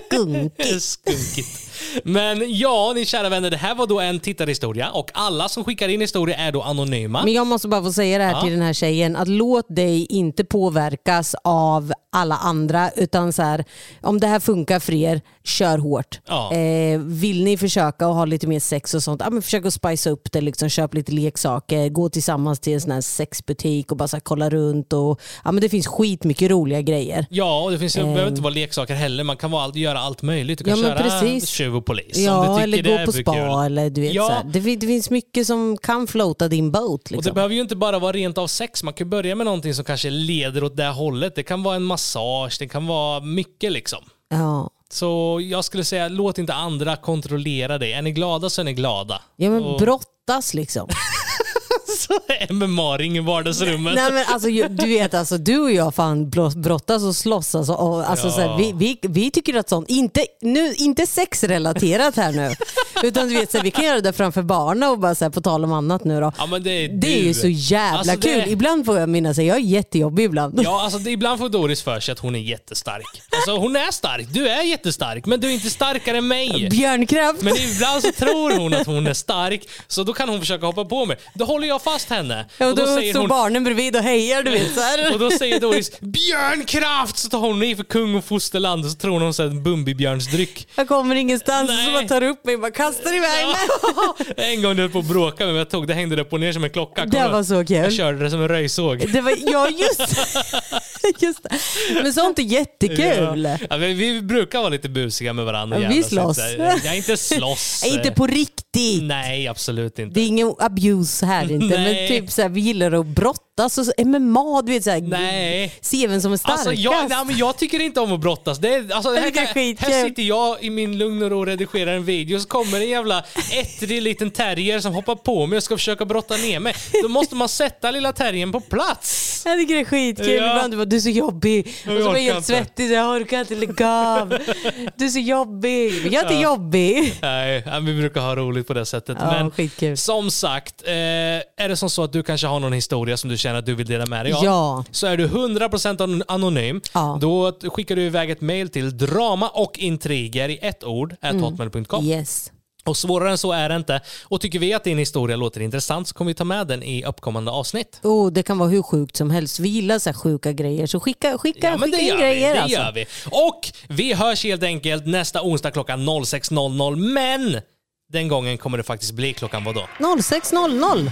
Skunkigt. Skunkigt. Men ja, ni kära vänner, det här var då en tittarhistoria och alla som skickar in historia är då anonyma. Men jag måste bara få säga det här Ja. till den här tjejen. Att låt dig inte påverkas av alla andra. Utan så här, om det här funkar för er, kör hårt. Ja. Eh, vill ni försöka och ha lite mer sex och sånt, ja, men försök att spice upp det. Liksom, köp lite leksaker, gå tillsammans till en sån här sexbutik och bara så här, kolla runt. Och, ja, men det finns skitmycket roliga grejer. Ja, och det finns, det behöver inte vara leksaker heller. Man kan vara göra allt möjligt. Du kan Ja, köra precis. tjuv polis. Ja, eller det gå på spa. kul. Eller, du vet, Ja. så här. Det, det finns mycket som kan floata din båt. Och det Liksom. behöver ju inte bara vara rent av sex. Man kan börja med någonting som kanske leder åt det hållet. Det kan vara en massage, det kan vara mycket liksom. Ja. Så jag skulle säga, låt inte andra kontrollera dig. Är ni glada så är ni glada. ja, men Och- brottas liksom. MMA-ring i vardagsrummet. Nej, men alltså, du vet, alltså, du och jag fan bro- brottas och slåss. Alltså, och, alltså, Ja. så här, vi, vi, vi tycker att sånt, inte, nu, inte sexrelaterat här nu, utan du vet, så här, vi kan göra det framför barnen och bara så här, på tal om annat nu då. Ja, men det är, Det är ju så jävla Alltså, kul. Ibland får jag minnas att jag är jättejobbig ibland. Ja, alltså det, ibland får Doris för sig att hon är jättestark. Alltså hon är stark, du är jättestark, men du är inte starkare än mig. Björnkraft. Men ibland så tror hon att hon är stark, så då kan hon försöka hoppa på mig. Då håller jag fast henne. ja, och och då då säger står hon, barnen bredvid och hejar. Du vet, så här. och då säger Doris björnkraft! Så tar hon i för kung och fosterland och så tror hon en Bumbibjörnsdryck. Jag kommer ingenstans och så Nej. bara tar upp mig och bara kastar iväg mig. en gång du höll på att bråka med mig, jag tog det hängde upp och ner som en klocka. Det Kommer du var så kul. Jag körde det som en röjsåg. Det var, ja, just, just det. Men sånt är jättekul. Ja. Ja, vi, brukar vara lite busiga med varandra. Ja, vi slåss. Jag är inte slåss. Inte på riktigt. Nej, absolut inte. Det är ingen abuse här inte, Nej. men typ så här, vi gillar att brottas och så, MMA, du vet såhär, Nej. se vem som är starkast. Alltså, jag, nej, men jag tycker inte om att brottas. Det är, alltså, här, det är kan, skitkul. här sitter jag i min lugn och ro och redigerar en video så kommer en jävla ettrig liten terrier som hoppar på mig och ska försöka brotta ner mig. Då måste man sätta lilla terriern på plats. Jag tycker det är skitkul. Ja. Ibland du bara, du är så jobbig. Och så blir jag helt svettig, så jag orkar inte lägga av. Du är så jobbig. Men jag är inte jobbig. Nej, ja, vi brukar ha roligt på det sättet. Ja, men skitkul. som sagt, eh, är det som så att du kanske har någon historia som du känner att du vill dela med dig av? Ja. Så är du 100% an- anonym. Ja. Då skickar du iväg ett mail till drama och intriger i ett ord, Mm. hotmail.com. Yes. Och svårare än så är det inte. Och tycker vi att din historia låter intressant så kommer vi ta med den i uppkommande avsnitt. Oh, det kan vara hur sjukt som helst. Vi gillar så här sjuka grejer, så skicka, skicka, Ja, skicka in vi, grejer. det alltså. gör vi. Och vi hörs helt enkelt nästa onsdag klockan 06.00. Men den gången kommer det faktiskt bli klockan vadå? 06.00.